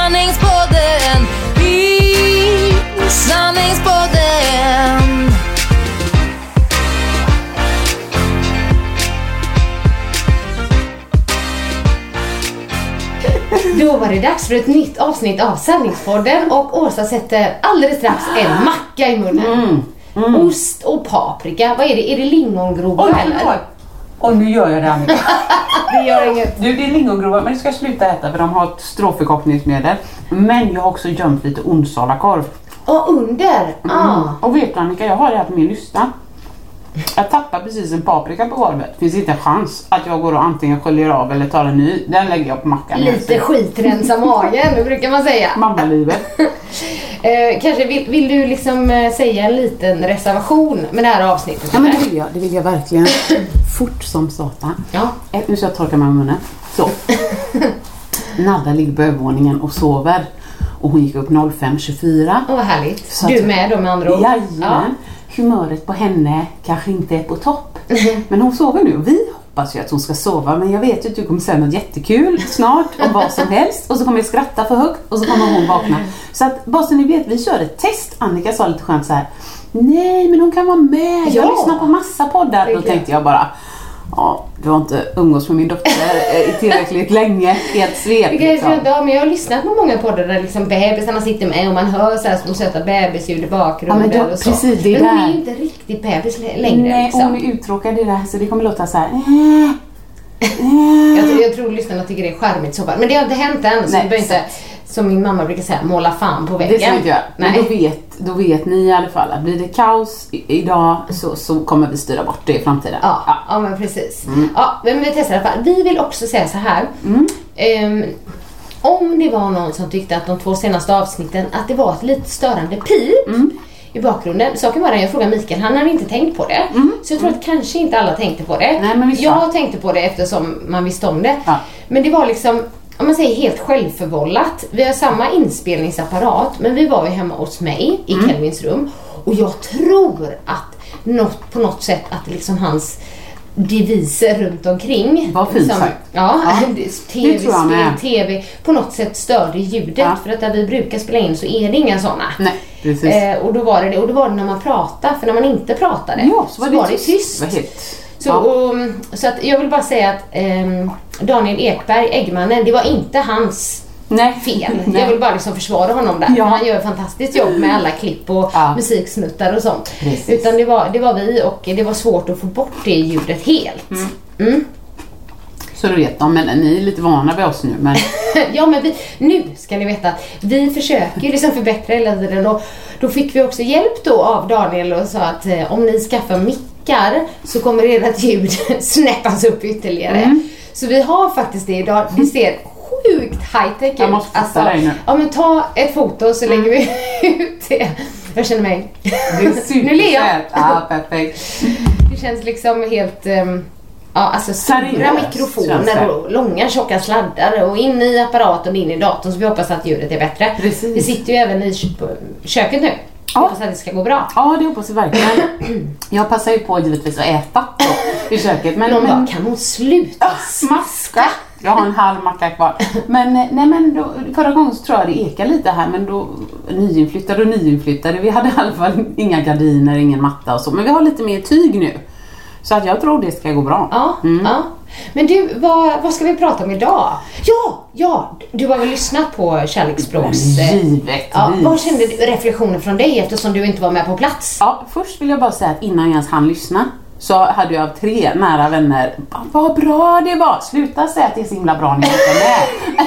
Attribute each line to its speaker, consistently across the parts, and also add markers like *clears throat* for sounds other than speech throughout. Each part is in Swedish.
Speaker 1: sanningspodden i sanningspodden.
Speaker 2: Då var det dags för ett nytt avsnitt av Sanningspodden och Åsa sätter alldeles strax en macka i munnen. Ost och paprika. Vad är det? Är det lingongrova eller?
Speaker 3: Och nu gör jag det Annika. *laughs*
Speaker 2: Det gör inget.
Speaker 3: Du, det är lingongrova men det ska jag sluta äta för de har ett stråförkortningsmedel. Men jag har också gömt lite onsalakorv.
Speaker 2: Och under. Ah.
Speaker 3: Och vet du Annika, jag har det här på min lista. Jag tappar precis en paprika på golvet. Finns inte en chans att jag går och antingen sköljer av eller tar en ny. Den lägger jag på mackan.
Speaker 2: Lite skit rensa magen, brukar man säga.
Speaker 3: Mammalivet. *laughs*
Speaker 2: Eh, kanske vill, vill du liksom eh, säga en liten reservation med det här avsnittet?
Speaker 3: Ja men det vill jag, det vill jag verkligen. *clears throat* Fort som satan.
Speaker 2: Ja.
Speaker 3: Eh, Nu ska jag torka mig i munnen. Så. *laughs* Nadda ligger på övervåningen och sover. Och hon gick upp 05.24.
Speaker 2: Åh, vad härligt.
Speaker 3: Så
Speaker 2: du
Speaker 3: att-
Speaker 2: med då med andra ord?
Speaker 3: Jajamän. Humöret på henne kanske inte är på topp. *laughs* Men hon sover nu och vi hoppas ju att hon ska sova men jag vet ju att du kommer säga något jättekul snart om vad som helst och så kommer jag skratta för högt och så kommer hon vakna. Så att bara så ni vet, vi kör ett test. Annika sa lite skönt så här. Nej men hon kan vara med. Jag
Speaker 2: Ja.
Speaker 3: lyssnar på massa poddar. Då tänkte jag bara Ja, du har inte umgås med min dotter eh, tillräckligt länge. Svep
Speaker 2: Vilka är det
Speaker 3: liksom.
Speaker 2: ja, men jag har lyssnat på många poddar där liksom bebisarna sitter med och man hör så här små söta bebisljud i bakgrunden
Speaker 3: Ja, men då-
Speaker 2: och så.
Speaker 3: precis, det är
Speaker 2: men hon är ju inte riktigt bebis längre
Speaker 3: Nej,
Speaker 2: liksom.
Speaker 3: hon är uttråkad i det här så det kommer låta så här. eh,
Speaker 2: Jag, tror- jag tror lyssnarna tycker det är charmigt så bara. Men det har inte hänt än så
Speaker 3: Nej,
Speaker 2: vi behöver inte, som min mamma brukar säga, måla fan på väggen.
Speaker 3: Det ska vi inte göra. Men då vet, då vet ni i alla fall att blir det kaos idag så, så kommer vi styra bort det i framtiden.
Speaker 2: Ja, ja. men precis. Ja, men vi testar i alla fall. Vi vill också säga så här. Ehm, om det var någon som tyckte att de två senaste avsnitten att det var ett lite störande pip i bakgrunden. Saken var den, jag frågade Mikael, han hade inte tänkt på det. Så jag tror att kanske inte alla tänkte på det.
Speaker 3: Nej, men visst
Speaker 2: jag tänkte på det eftersom man visste om det.
Speaker 3: Ja.
Speaker 2: Men det var liksom, om man säger helt självförvållat. Vi har samma inspelningsapparat men vi var ju hemma hos mig i Kelvins rum och jag tror att något, på något sätt att liksom hans deviser runt omkring.
Speaker 3: Vad fint sagt.
Speaker 2: Ja,
Speaker 3: Ja,
Speaker 2: tv,
Speaker 3: det tror jag med.
Speaker 2: spel, tv på något sätt störde ljudet.
Speaker 3: Ja.
Speaker 2: För att där vi brukar spela in så är det inga sådana.
Speaker 3: Nej, precis.
Speaker 2: Eh, och då var det det. Och då var det när man pratade. För när man inte pratade
Speaker 3: ja, så var det, tyst. Det var helt...
Speaker 2: så, och, så att jag vill bara säga att ehm, Daniel Ekberg, Eggmannen, det var inte hans
Speaker 3: Nej.
Speaker 2: fel.
Speaker 3: Nej.
Speaker 2: Jag vill bara liksom försvara honom där.
Speaker 3: Ja.
Speaker 2: Han gör ett fantastiskt jobb med alla klipp och
Speaker 3: Ja.
Speaker 2: musiksnuttar och sånt.
Speaker 3: Precis.
Speaker 2: Utan det var, det var vi och det var svårt att få bort det ljudet helt. Mm.
Speaker 3: Så du vet de, men ni är lite vana vid oss nu. Men *laughs*
Speaker 2: ja men vi, nu ska ni veta vi försöker ju liksom förbättra hela tiden och då fick vi också hjälp då av Daniel och sa att eh, om ni skaffar mickar så kommer ert ljud *laughs* snäppas upp ytterligare.
Speaker 3: Mm.
Speaker 2: Så vi har faktiskt det idag. Det ser sjukt high tech ut. Alltså,
Speaker 3: Jag måste fota dig nu.
Speaker 2: Ja men ta ett foto så lägger vi *laughs* ut det. Jag känner mig...
Speaker 3: det är
Speaker 2: nu ler jag.
Speaker 3: Ja, perfekt.
Speaker 2: Det känns liksom helt... ehm, Ja, alltså stora mikrofoner och långa tjocka sladdar och in i apparaten och in i datorn så vi hoppas att ljudet är bättre.
Speaker 3: Precis.
Speaker 2: Vi sitter ju även i köket nu.
Speaker 3: Ja.
Speaker 2: Hoppas att det ska gå bra.
Speaker 3: Ja, det hoppas vi verkligen. Jag passar ju på givetvis att äta då, i köket. Men,
Speaker 2: Någon
Speaker 3: men,
Speaker 2: bara, kan hon sluta
Speaker 3: smaska! Jag har en halv macka kvar. Men, eh, nej, men då, förra gången så tror jag det ekade lite här men då nyinflyttade och nyinflyttade. Vi hade i alla fall inga gardiner, ingen matta och så. Men vi har lite mer tyg nu. Så att jag tror det ska gå bra.
Speaker 2: Ja, ja. Men du, vad, vad ska vi prata om idag? Ja, ja, du har väl lyssnat på Kärleksspråks...
Speaker 3: Givetvis.
Speaker 2: Ja, vad kände du, reflektioner från dig eftersom du inte var med på plats?
Speaker 3: Ja, först vill jag bara säga att innan jag ens hann lyssna så hade jag tre nära vänner, "Bara, vad bra det var! Sluta säga att det är så himla bra när jag inte med. *laughs*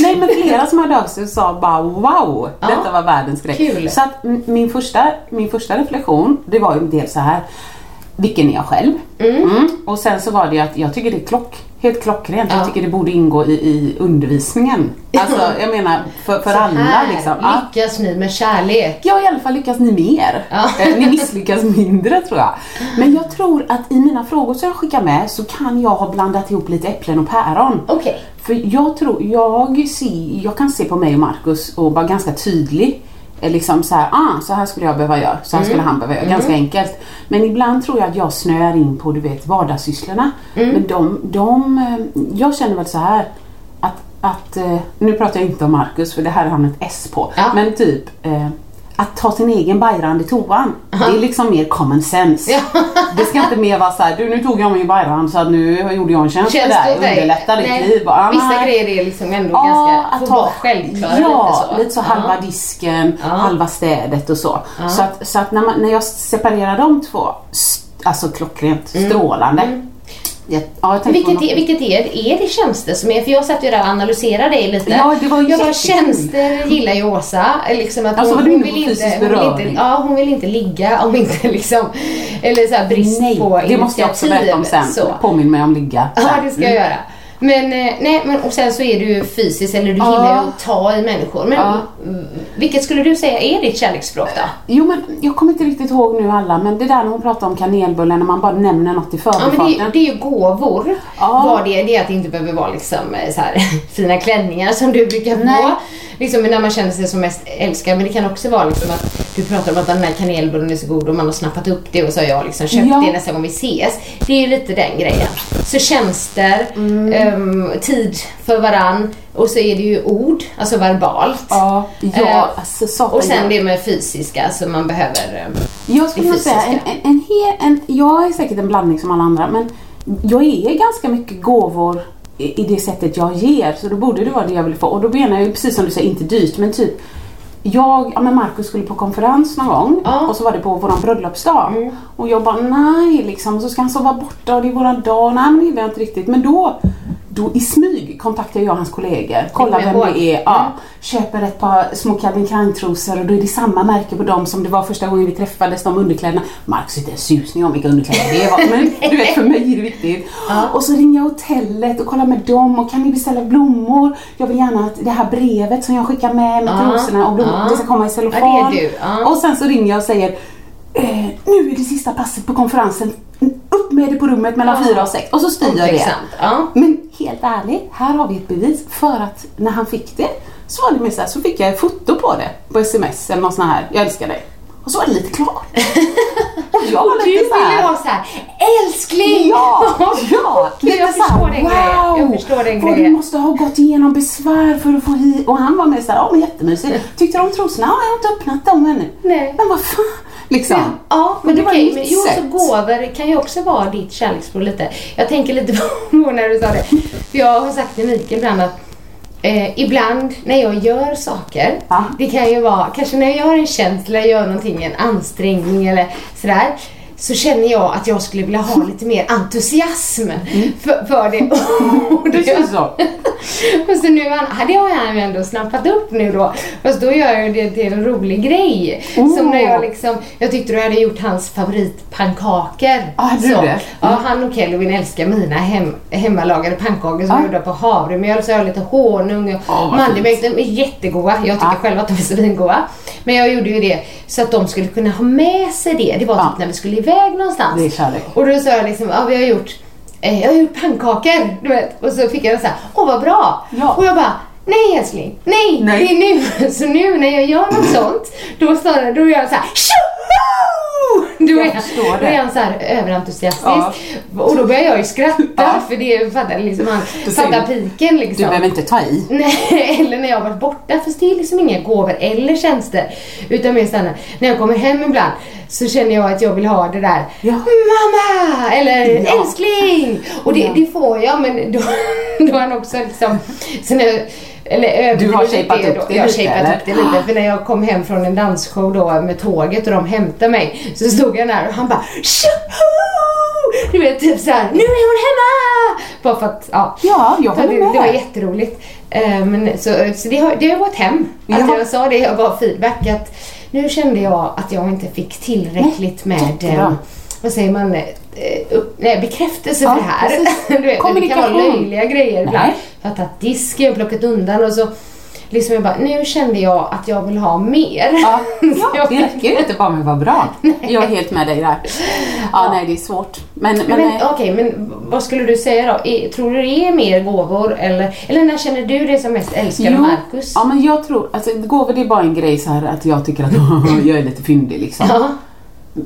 Speaker 3: Nej men flera som hörde av sig sa bara wow,
Speaker 2: Ja.
Speaker 3: detta var världens grej.
Speaker 2: Kul.
Speaker 3: Så att min första, min första reflektion, det var ju dels så här vilken är jag själv? Mm. Och sen så var det att jag tycker det är klock, helt klockrent.
Speaker 2: Ja.
Speaker 3: Jag tycker det borde ingå i, i undervisningen. Alltså jag menar för, för
Speaker 2: Så
Speaker 3: alla
Speaker 2: här
Speaker 3: liksom.
Speaker 2: Lyckas ni med kärlek.
Speaker 3: Ja, i alla fall lyckas ni mer.
Speaker 2: Ja.
Speaker 3: Eh, Ni misslyckas mindre tror jag. Men jag tror att i mina frågor som jag skickar med så kan jag ha blandat ihop lite äpplen och päron.
Speaker 2: Okej.
Speaker 3: För jag tror, jag, ser, jag kan se på mig och Markus och vara ganska tydlig. Liksom så här, ah, så här skulle jag behöva göra, så här skulle han behöva göra. Ganska enkelt. Men ibland tror jag att jag snöar in på du vet vardagssysslorna. Men de, de, eh, jag känner väl så här att, att eh, nu pratar jag inte om Markus för det här har han ett S på.
Speaker 2: Ja.
Speaker 3: Men typ eh, att ta sin egen bajrand i toan. Det är liksom mer common sense.
Speaker 2: Ja.
Speaker 3: Det ska inte mer vara såhär, du nu tog jag min bajrand så att nu gjorde jag en tjänst för dig.
Speaker 2: det åt dig?
Speaker 3: Underlätta ditt liv. Bara,
Speaker 2: Vissa grejer är liksom ändå
Speaker 3: Ja,
Speaker 2: ganska,
Speaker 3: att ta-
Speaker 2: självklara
Speaker 3: ja,
Speaker 2: lite så.
Speaker 3: lite så halva disken,
Speaker 2: Ja.
Speaker 3: halva städet och så. Så att, så att när, man, när jag separerar de två, alltså klockrent, strålande. Jag, ja, jag
Speaker 2: Vilket är, vilket är, är det tjänster som är, för jag satt ju där och analyserade dig lite.
Speaker 3: Ja, det var
Speaker 2: jag bara, tjänster gillar ju Åsa. Liksom att
Speaker 3: Alltså,
Speaker 2: hon, hon, vill inte, hon, vill inte, ja, hon vill inte ligga om inte *laughs* liksom, eller så här brist
Speaker 3: Nej,
Speaker 2: på
Speaker 3: det måste jag också
Speaker 2: initiativ,
Speaker 3: berätta om sen.
Speaker 2: Så.
Speaker 3: Påminn mig om ligga.
Speaker 2: Ja,
Speaker 3: sen. Mm.
Speaker 2: det ska jag göra. Men, eh, nej, men och sen så är du ju fysiskt, eller du
Speaker 3: Ja.
Speaker 2: gillar ju att ta i människor. Men
Speaker 3: Ja.
Speaker 2: mm, vilket skulle du säga är ditt kärleksspråk då?
Speaker 3: Jo men jag kommer inte riktigt ihåg nu alla men det där när hon pratar om kanelbullen när man bara nämner något i
Speaker 2: Ja, men
Speaker 3: förbifarten.
Speaker 2: det, är- det är ju gåvor.
Speaker 3: Ja.
Speaker 2: Vad det det är att det inte behöver vara liksom eh, så här, *laughs* fina klänningar som du brukar
Speaker 3: Nej.
Speaker 2: Liksom när man känner sig som mest älskad. Men det kan också vara liksom att du pratar om att den här kanelbullen är så god och man har snappat upp det och så har jag liksom köpt
Speaker 3: Ja.
Speaker 2: det nästa gång vi ses. Det är ju lite den grejen. Så tjänster,
Speaker 3: Mm.
Speaker 2: ehm, tid för varann och så är det ju ord, alltså verbalt.
Speaker 3: Ja, ja
Speaker 2: Eh,
Speaker 3: alltså satan.
Speaker 2: Och sen
Speaker 3: jag-
Speaker 2: det med fysiska, så man behöver... ehm,
Speaker 3: Jag skulle nog säga en, en, en, en, jag är säkert en blandning som alla andra men jag är ganska mycket gåvor i, det sättet jag ger så då borde det vara det jag vill få och då menar jag ju precis som du säger inte dyrt men typ jag, ja men Markus skulle på konferens någon gång
Speaker 2: Ja. Mm.
Speaker 3: och så var det på våran bröllopsdag och jag bara nej liksom så ska han sova borta och det är våran dag, nej men det vill jag inte riktigt men då då i smyg kontaktar jag hans kollegor, kollar vem det är, ja,
Speaker 2: Mm.
Speaker 3: köper ett par små Calvin Klein-trosor och då är det samma märke på dem som det var första gången vi träffades, de underkläderna. Marcus inte en susning om vilka underkläder det var, men du vet för mig är det viktigt. *laughs* Och så ringer jag hotellet och kollar med dem och kan ni beställa blommor? Jag vill gärna att det här brevet som jag skickar med med
Speaker 2: Ja,
Speaker 3: trosorna och blommor,
Speaker 2: ja.
Speaker 3: det ska komma i cellofan. Och sen så ringer jag och säger eh, nu är det sista passet på konferensen, upp med det på rummet mellan fyra och sex och så styr jag det.
Speaker 2: Ja.
Speaker 3: Men helt ärligt, här har vi ett bevis för att när han fick det så var det mer så här, så fick jag ett foto på det på sms eller något sånt här, jag älskar dig. Och så var det lite klart. *laughs* och jag var lite så här,
Speaker 2: ha såhär, älskling!
Speaker 3: Ja, ja!
Speaker 2: Men *laughs* jag
Speaker 3: lite så här,
Speaker 2: förstår den grejen. Jag förstår den
Speaker 3: vad du
Speaker 2: grejen.
Speaker 3: måste ha gått igenom besvär för att få hit. Och han var med såhär, ja men jättemysigt. *laughs* Tyckte du om trosorna? Ja, jag har inte öppnat dem ännu.
Speaker 2: Nej.
Speaker 3: Men vad fan, liksom.
Speaker 2: Ja, men
Speaker 3: det var
Speaker 2: men jo, så gåvor kan ju också vara ditt kärleksspråk lite. Jag tänker lite *laughs* på när du sa det. För jag har sagt till Mikael ibland att eh, ibland när jag gör saker,
Speaker 3: Ja.
Speaker 2: det kan ju vara, kanske när jag gör en eller gör någonting, en ansträngning eller sådär, så känner jag att jag skulle vilja ha *laughs* lite mer entusiasm för, för det. Och
Speaker 3: känns så. *laughs*
Speaker 2: och så nu har han ju ändå snappat upp nu då. Fast då gör jag det till en rolig grej.
Speaker 3: Oh.
Speaker 2: Som när jag liksom, jag tyckte du hade gjort hans favoritpannkakor.
Speaker 3: Ah, hade du det?
Speaker 2: Ja, han och Kelvin älskar mina hem, hemmalagade pannkakor som
Speaker 3: Ah.
Speaker 2: är gjorda på havremjöl. Så jag har lite honung och
Speaker 3: Åh, vad
Speaker 2: mandelmjölk. De är jättegoda. Jag tycker
Speaker 3: Ah.
Speaker 2: själv att de är svingoda. Men jag gjorde ju det så att de skulle kunna ha med sig det. Det var typ när vi skulle iväg någonstans.
Speaker 3: Det är kärlek.
Speaker 2: Och då sa jag liksom, ja vi har gjort eh, jag har gjort pannkakor, du vet. Och så fick jag så här, åh vad bra.
Speaker 3: Ja.
Speaker 2: Och jag bara, nej älskling, nej,
Speaker 3: Nej.
Speaker 2: det är nu. *laughs* Så nu när jag gör något sånt, då står det, då gör jag så här, *laughs* tjoho! Då är då är jag så här överentusiastisk.
Speaker 3: Ja.
Speaker 2: Och då börjar jag ju skratta, *laughs*
Speaker 3: Ja.
Speaker 2: för det fattar liksom, han fattar piken liksom.
Speaker 3: Du behöver inte ta i.
Speaker 2: Nej, *laughs* eller när jag varit borta, fast det är liksom inga gåvor eller tjänster. Utan mer såhär, när jag kommer hem ibland så känner jag att jag vill ha det där
Speaker 3: Ja.
Speaker 2: Mamma! Eller
Speaker 3: Ja.
Speaker 2: älskling! Och det, det får jag, men då, då har han också liksom... Så när, eller överdriver
Speaker 3: Du har shapat upp det
Speaker 2: Jag har
Speaker 3: lite,
Speaker 2: shapat upp det lite. För när jag kom hem från en dansshow då med tåget och de hämtade mig så stod jag där och han bara Tjoho! Du vet typ såhär, nu är hon hemma! Bara för att, ja.
Speaker 3: Ja, jag håller
Speaker 2: det,
Speaker 3: med.
Speaker 2: det var jätteroligt. Eh, Men, så så det, har, det har gått hem. Att
Speaker 3: Ja.
Speaker 2: jag sa det, jag gav feedback att nu kände jag att jag inte fick tillräckligt med eh, vad säger man, eh, upp, nej, bekräftelse
Speaker 3: Ja,
Speaker 2: för det här. *laughs* du vet, det kan vara löjliga grejer ibland. Jag har tagit disken plockat undan och så liksom jag bara, nu kände jag att jag vill ha mer.
Speaker 3: Ja, *laughs* ja,
Speaker 2: jag-
Speaker 3: det räcker ju inte bara med att vara bra. Jag är helt med dig där. Ja, nej det är svårt. Men, men,
Speaker 2: Men
Speaker 3: nej.
Speaker 2: okej, men vad skulle du säga då? Tror du det är mer gåvor eller, eller när känner du dig som mest älskad av Marcus?
Speaker 3: ja men jag tror, alltså gåvor det är bara en grej så här att jag tycker att *laughs* jag är lite fyndig liksom.
Speaker 2: Ja.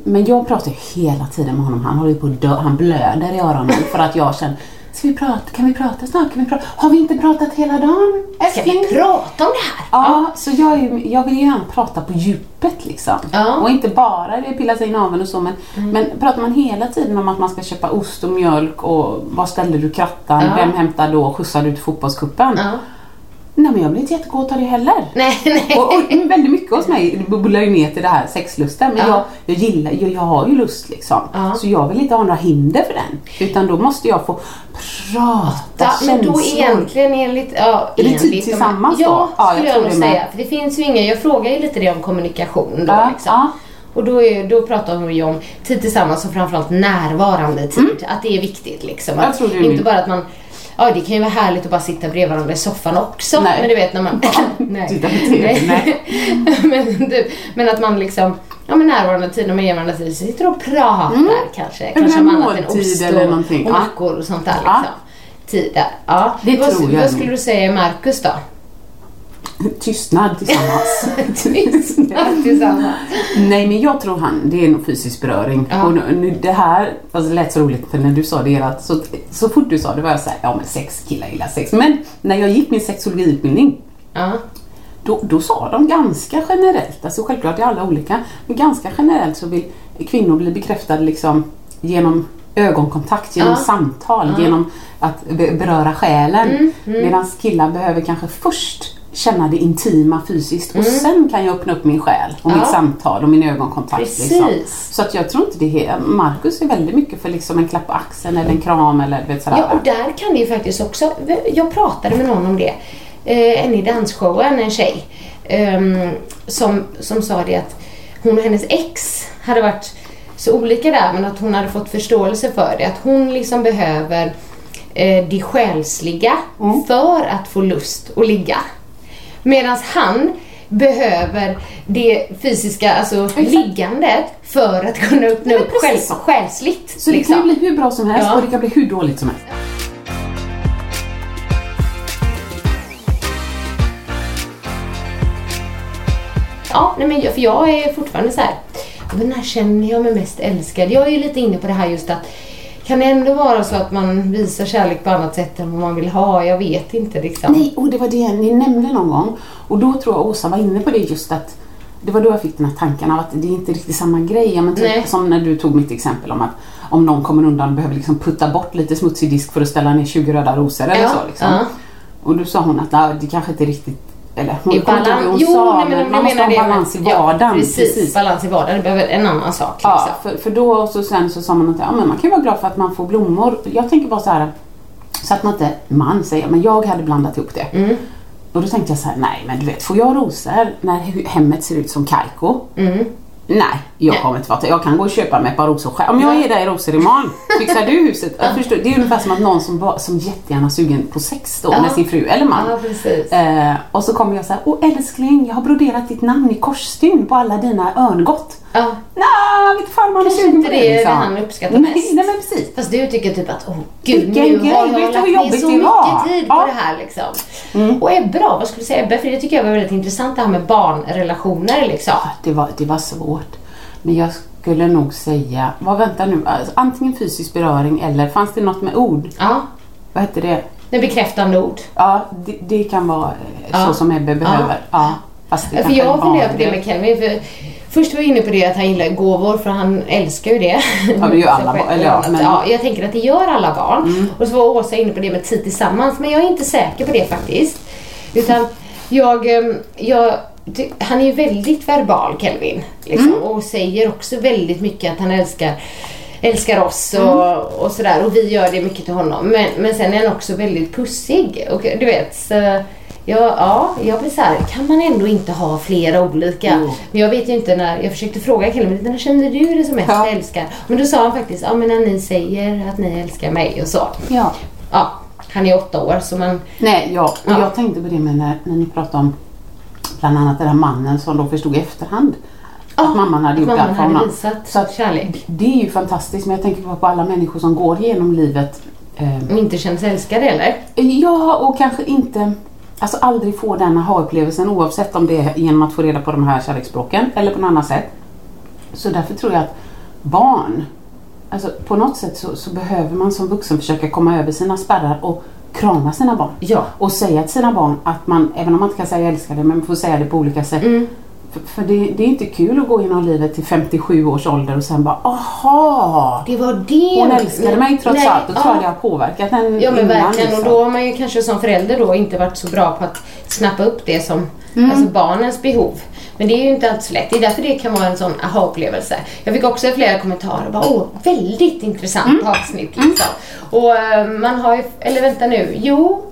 Speaker 3: Men jag pratar hela tiden med honom. Han håller på att dö. Han blöder i öronen *laughs* för att jag känner Ska vi prata? Kan vi prata snart? Kan vi prata? Har vi inte pratat hela dagen?
Speaker 2: Ska vi
Speaker 3: älskling?
Speaker 2: prata om det här?
Speaker 3: Ja, så jag, ju- jag vill ju gärna prata på djupet liksom.
Speaker 2: Ja.
Speaker 3: Och inte bara det pilla sig i naveln och så men, men pratar man hela tiden om att man ska köpa ost och mjölk och var ställde du krattan,
Speaker 2: Ja.
Speaker 3: vem hämtar då, skjutsar du till fotbollscupen?
Speaker 2: Ja.
Speaker 3: Nej men jag blir inte jättegod av det heller. *laughs*
Speaker 2: Nej, nej.
Speaker 3: Och, och väldigt mycket hos mig bubblar ju ner till det här sexlusten. Men
Speaker 2: Ja.
Speaker 3: jag, jag gillar jag, jag har ju lust liksom.
Speaker 2: Ja.
Speaker 3: Så jag vill inte ha några hinder för den. Utan då måste jag få prata
Speaker 2: Ja, men då
Speaker 3: känslor.
Speaker 2: egentligen enligt... Ja,
Speaker 3: Är det tid
Speaker 2: de-
Speaker 3: tillsammans då?
Speaker 2: Ja,
Speaker 3: Ja, jag
Speaker 2: skulle jag, nog säga. För det finns ju inga... Jag frågar ju lite det om kommunikation då liksom. Och då, är, då pratar vi ju om tid tillsammans och framförallt närvarande tid. Att det är viktigt liksom.
Speaker 3: Mm.
Speaker 2: Att, inte
Speaker 3: min-
Speaker 2: bara att man... Ja, det kan ju vara härligt att bara sitta bredvid varandra i soffan också.
Speaker 3: Nej.
Speaker 2: Men du vet när man... *laughs* nej.
Speaker 3: Titta på TV, nej. *laughs*
Speaker 2: men, du, men att man liksom... Ja men närvarande tid, när man ger varandra tid, så sitter och pratar kanske.
Speaker 3: Eller
Speaker 2: Kanske om
Speaker 3: en
Speaker 2: annat än ost
Speaker 3: eller
Speaker 2: och, och
Speaker 3: Ja.
Speaker 2: mackor och sånt där
Speaker 3: Ja.
Speaker 2: liksom. Tid där. Ja.
Speaker 3: Det
Speaker 2: vad,
Speaker 3: tror jag
Speaker 2: Vad skulle du säga är Marcus då?
Speaker 3: Tystnad tillsammans. *laughs*
Speaker 2: Tystnad tillsammans.
Speaker 3: Nej men jag tror han, det är nog fysisk beröring.
Speaker 2: Ja.
Speaker 3: Och nu, det här, alltså det lät så roligt för när du sa det att så, så fort du sa det var jag såhär, ja men sex, killar gillar sex. Men när jag gick min sexologiutbildning
Speaker 2: Ja.
Speaker 3: då, då sa de ganska generellt, alltså självklart är alla olika, men ganska generellt så vill kvinnor bli bekräftade liksom genom ögonkontakt, genom
Speaker 2: Ja.
Speaker 3: samtal, genom att be- beröra själen.
Speaker 2: Mm,
Speaker 3: Medan killar behöver kanske först känna det intima fysiskt och sen kan jag öppna upp min själ och
Speaker 2: Mm. Ja.
Speaker 3: mitt samtal och min ögonkontakt.
Speaker 2: Precis.
Speaker 3: Liksom. Så att jag tror inte det är, Marcus är väldigt mycket för liksom en klapp på axeln eller en kram eller vet sådär.
Speaker 2: Ja, och där kan det ju faktiskt också... Jag pratade med någon om det. Eh, en i dansshowen, en tjej. ehm, som, som sa det att hon och hennes ex hade varit så olika där men att hon hade fått förståelse för det. Att hon liksom behöver eh, det själsliga för att få lust att ligga. Medan han behöver det fysiska, alltså liggandet för att kunna öppna upp själ,
Speaker 3: så.
Speaker 2: själsligt.
Speaker 3: Så det
Speaker 2: liksom.
Speaker 3: kan ju bli hur bra som helst
Speaker 2: Ja.
Speaker 3: och det kan bli hur dåligt som helst.
Speaker 2: Ja, nej men jag, för jag är fortfarande så här. Men när känner jag mig mest älskad? Jag är ju lite inne på det här just att kan det ändå vara så att man visar kärlek på annat sätt än vad man vill ha? Jag vet inte liksom.
Speaker 3: Nej, och det var det ni nämnde någon gång. Och då tror jag Åsa var inne på det just att det var då jag fick den här tanken av att det är inte riktigt samma grej. Men typ, som när du tog mitt exempel om att om någon kommer undan och behöver liksom putta bort lite smutsig disk för att ställa ner 20 röda rosor eller
Speaker 2: Ja,
Speaker 3: så. Liksom.
Speaker 2: ja.
Speaker 3: Och då sa hon att det kanske inte riktigt eller hon
Speaker 2: I
Speaker 3: vad hon
Speaker 2: Jo,
Speaker 3: sa,
Speaker 2: nej, men
Speaker 3: man måste ha en
Speaker 2: det,
Speaker 3: balans i
Speaker 2: men- ja,
Speaker 3: vardagen.
Speaker 2: precis, balans i vardagen. Det behöver en annan sak.
Speaker 3: Ja,
Speaker 2: Liksom.
Speaker 3: för, för då och så sen så sa man att ja, men man kan vara glad för att man får blommor. Jag tänker bara så här så att man inte, man säger, men jag hade blandat ihop det.
Speaker 2: Mm.
Speaker 3: Och då tänkte jag så här, nej men du vet, får jag rosor när hemmet ser ut som Kaiko?
Speaker 2: Mm.
Speaker 3: Nej, jag kommer inte vara Jag kan gå och köpa mig ett par rosor själv. Om jag ger dig rosor imorgon, fixar du huset? Jag förstår, det är ungefär som att någon som, bara, som jättegärna är sugen på sex då
Speaker 2: Ja.
Speaker 3: med sin fru eller man.
Speaker 2: Ja.
Speaker 3: Eh, och så kommer jag så här, åh älskling, jag har broderat ditt namn i korsstygn på alla dina örngott.
Speaker 2: Ja.
Speaker 3: Nej, vet fan man är
Speaker 2: Kanske
Speaker 3: sugen
Speaker 2: inte
Speaker 3: på
Speaker 2: det är det
Speaker 3: liksom.
Speaker 2: han uppskattar
Speaker 3: nej,
Speaker 2: mest.
Speaker 3: Nej men precis.
Speaker 2: Fast du tycker typ att åh gud
Speaker 3: Vilken
Speaker 2: nu
Speaker 3: grej,
Speaker 2: har jag lagt ner så mycket
Speaker 3: var?
Speaker 2: tid
Speaker 3: Ja.
Speaker 2: på det här liksom. Och Ebbe då, vad skulle du säga Ebbe? För det tycker jag var väldigt intressant det här med barnrelationer liksom.
Speaker 3: Det var, det var svårt. Men jag skulle nog säga, vad vänta nu, alltså, antingen fysisk beröring eller fanns det något med ord?
Speaker 2: Ja,
Speaker 3: Vad hette det?
Speaker 2: det bekräftande ord.
Speaker 3: Ja, det, det kan vara
Speaker 2: Ja.
Speaker 3: så som Ebbe behöver. Ja. Fast det
Speaker 2: För jag funderar på det med Kelvin. För först var jag inne på det att han gillar gåvor för han älskar ju det.
Speaker 3: Ja, det gör *laughs* alla barn, eller ja, men- Mm.
Speaker 2: ja, jag tänker att det gör alla barn. Och så var Åsa inne på det med tid tillsammans men jag är inte säker på det faktiskt. Utan jag, ehm, jag han är ju väldigt verbal Kelvin. Liksom,
Speaker 3: Mm.
Speaker 2: Och säger också väldigt mycket att han älskar älskar oss och,
Speaker 3: Mm.
Speaker 2: och sådär och vi gör det mycket till honom. Men, men sen är han också väldigt pussig. Och du vet, så, ja, ja, jag blir såhär, kan man ändå inte ha flera olika?
Speaker 3: Jo.
Speaker 2: Men jag vet ju inte när, jag försökte fråga killen, men när känner du det som mest
Speaker 3: Ja.
Speaker 2: älskar? Men då sa han faktiskt, ja men när ni säger att ni älskar mig och så.
Speaker 3: Ja.
Speaker 2: Ja, han är åtta år så man,
Speaker 3: Nej, ja. Och
Speaker 2: Ja.
Speaker 3: jag tänkte på det med när, när ni pratade om bland annat den här mannen som då förstod i efterhand att mamman hade gjort
Speaker 2: mamman
Speaker 3: allt för honom.
Speaker 2: visat
Speaker 3: Så att
Speaker 2: kärlek.
Speaker 3: Det är ju fantastiskt men jag tänker på, alla människor som går genom livet eh,
Speaker 2: Och inte känner sig älskade eller?
Speaker 3: Ja, och kanske inte Alltså aldrig få den aha-upplevelsen oavsett om det är genom att få reda på de här kärleksspråken eller på något annat sätt. Så därför tror jag att barn, alltså på något sätt så, så behöver man som vuxen försöka komma över sina spärrar och krama sina barn.
Speaker 2: Ja.
Speaker 3: Och säga till sina barn att man, även om man inte kan säga jag älskar dig, men man får säga det på olika sätt.
Speaker 2: Mm.
Speaker 3: För, för det, det är inte kul att gå genom livet till 57 års ålder och sen bara aha!
Speaker 2: Det var det.
Speaker 3: Hon älskade mig trots
Speaker 2: Nej,
Speaker 3: allt och tror
Speaker 2: ja.
Speaker 3: jag det har påverkat henne
Speaker 2: Ja men
Speaker 3: innan,
Speaker 2: verkligen
Speaker 3: liksom.
Speaker 2: och då har man ju kanske som förälder då inte varit så bra på att snappa upp det som
Speaker 3: Mm.
Speaker 2: alltså barnens behov. Men det är ju inte alltid så lätt. Det är därför det kan vara en sån aha-upplevelse. Jag fick också flera kommentarer. Bara, Åh, väldigt intressant
Speaker 3: Mm.
Speaker 2: avsnitt liksom. Och eh, man har ju, eller vänta nu, jo.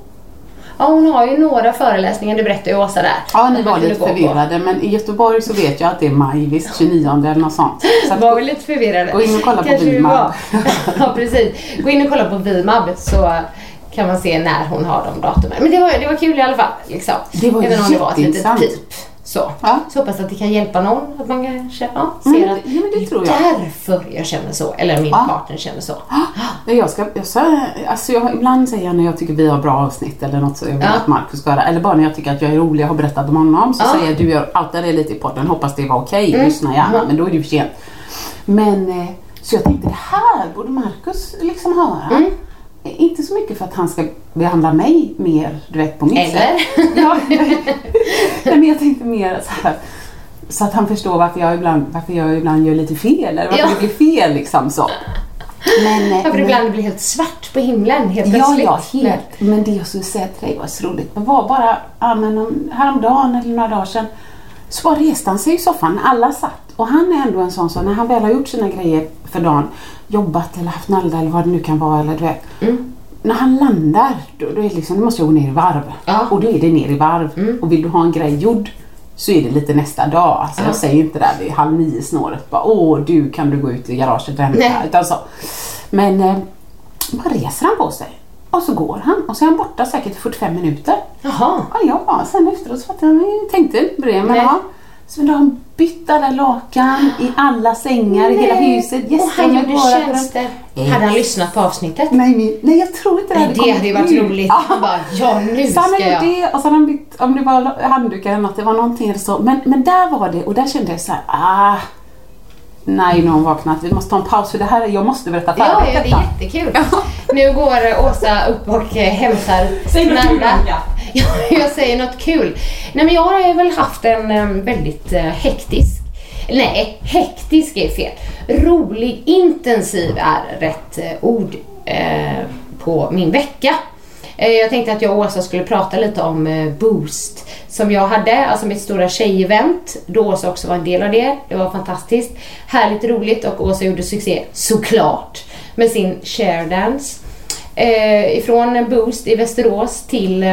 Speaker 2: Ja hon har ju några föreläsningar, det berättade ju Åsa där.
Speaker 3: Ja, ni var lite
Speaker 2: på.
Speaker 3: förvirrade men i Göteborg så vet jag att det är maj, visst 29 eller något sånt. Så
Speaker 2: Var vi lite förvirrade.
Speaker 3: Gå in och kolla på
Speaker 2: Kanske
Speaker 3: Vimab.
Speaker 2: var. *laughs* ja precis. Gå in och kolla på Vimab så kan man se när hon har de datumen. Men det var, det var kul i alla fall. Liksom.
Speaker 3: Det var
Speaker 2: Även om det var ett litet
Speaker 3: jätteintressant.
Speaker 2: pip. Så.
Speaker 3: Ja.
Speaker 2: så hoppas att det kan hjälpa någon. Att man kanske ja, ser
Speaker 3: Mm,
Speaker 2: att
Speaker 3: ja, det tror jag.
Speaker 2: därför jag känner så. Eller min
Speaker 3: Ja.
Speaker 2: partner känner så.
Speaker 3: Nej, Jag ska, jag ska, alltså jag, ibland säger jag när jag tycker vi har bra avsnitt eller något så jag vill
Speaker 2: Ja.
Speaker 3: att Markus ska höra. Eller bara när jag tycker att jag är rolig och har berättat om honom så
Speaker 2: Ja.
Speaker 3: säger jag du gör allt det lite i podden, hoppas det var okej,
Speaker 2: Mm.
Speaker 3: lyssna gärna.
Speaker 2: Mm.
Speaker 3: Men då är det ju för sent. Men eh, så jag tänkte det här borde Markus liksom höra.
Speaker 2: Mm.
Speaker 3: Inte så mycket för att han ska behandla mig mer, du vet, på mitt
Speaker 2: Eller?
Speaker 3: sätt. Ja, men jag tänkte mer så här. Så att han förstår varför jag ibland, varför jag ibland gör lite fel eller varför
Speaker 2: Ja.
Speaker 3: det blir fel liksom så. Men, eh,
Speaker 2: Varför
Speaker 3: men-
Speaker 2: ibland blir helt svart på himlen helt
Speaker 3: Ja,
Speaker 2: plötsligt.
Speaker 3: ja, helt. Men det jag skulle säga till dig var så roligt. Det var bara ja, men, om- häromdagen eller några dagar sedan så bara reste han sig i soffan alla satt. Och han är ändå en sån som när han väl har gjort sina grejer för dagen, jobbat eller haft nalda eller vad det nu kan vara eller du vet.
Speaker 2: Mm.
Speaker 3: När han landar, då, då är det liksom, då måste jag gå ner i varv.
Speaker 2: Ja. Mm.
Speaker 3: Och då är det ner i varv. Och vill du ha en grej gjord så är det lite nästa dag. Alltså jag
Speaker 2: Ja.
Speaker 3: säger inte där vid halv nio snåret bara åh du kan du gå ut i garaget och hämta.
Speaker 2: Nej.
Speaker 3: Utan så. Men eh, bara reser han på sig. Och så går han och så är han borta säkert i 45 minuter.
Speaker 2: Jaha.
Speaker 3: Ja, bara, sen efteråt så fattade jag, tänkte inte på det. Men ja. Så då har han bytt alla lakan i alla sängar i hela huset.
Speaker 2: Och han
Speaker 3: Gästrummet
Speaker 2: gjorde
Speaker 3: bara.
Speaker 2: tjänster.
Speaker 3: Eh.
Speaker 2: Hade han lyssnat på avsnittet?
Speaker 3: Nej, nej, nej, jag tror inte det
Speaker 2: Nej, det hade ju varit roligt.
Speaker 3: Ja.
Speaker 2: Han bara, ja nu
Speaker 3: Så han
Speaker 2: ska
Speaker 3: hade
Speaker 2: jag.
Speaker 3: det och så hade han bytt, om det var handdukar eller något, det var någonting eller så. Men, men där var det och där kände jag så här, ah. Nej, nu har hon vaknat. Vi måste ta en paus för det här, är- jag måste berätta
Speaker 2: Ja,
Speaker 3: färdigt
Speaker 2: ja, det är jättekul. Nu går Åsa upp och eh, hämtar
Speaker 3: Säg *laughs*
Speaker 2: jag säger något kul. Nej, men jag har ju väl haft en väldigt eh, hektisk Nej, hektisk är fel. Rolig, intensiv är rätt eh, ord eh, på min vecka. Eh, jag tänkte att jag och Åsa skulle prata lite om eh, Boost som jag hade, alltså mitt stora tjejevent då Åsa också var en del av det. Det var fantastiskt. Härligt roligt och Åsa gjorde succé, såklart, med sin share dance. Eh, ifrån Boost i Västerås till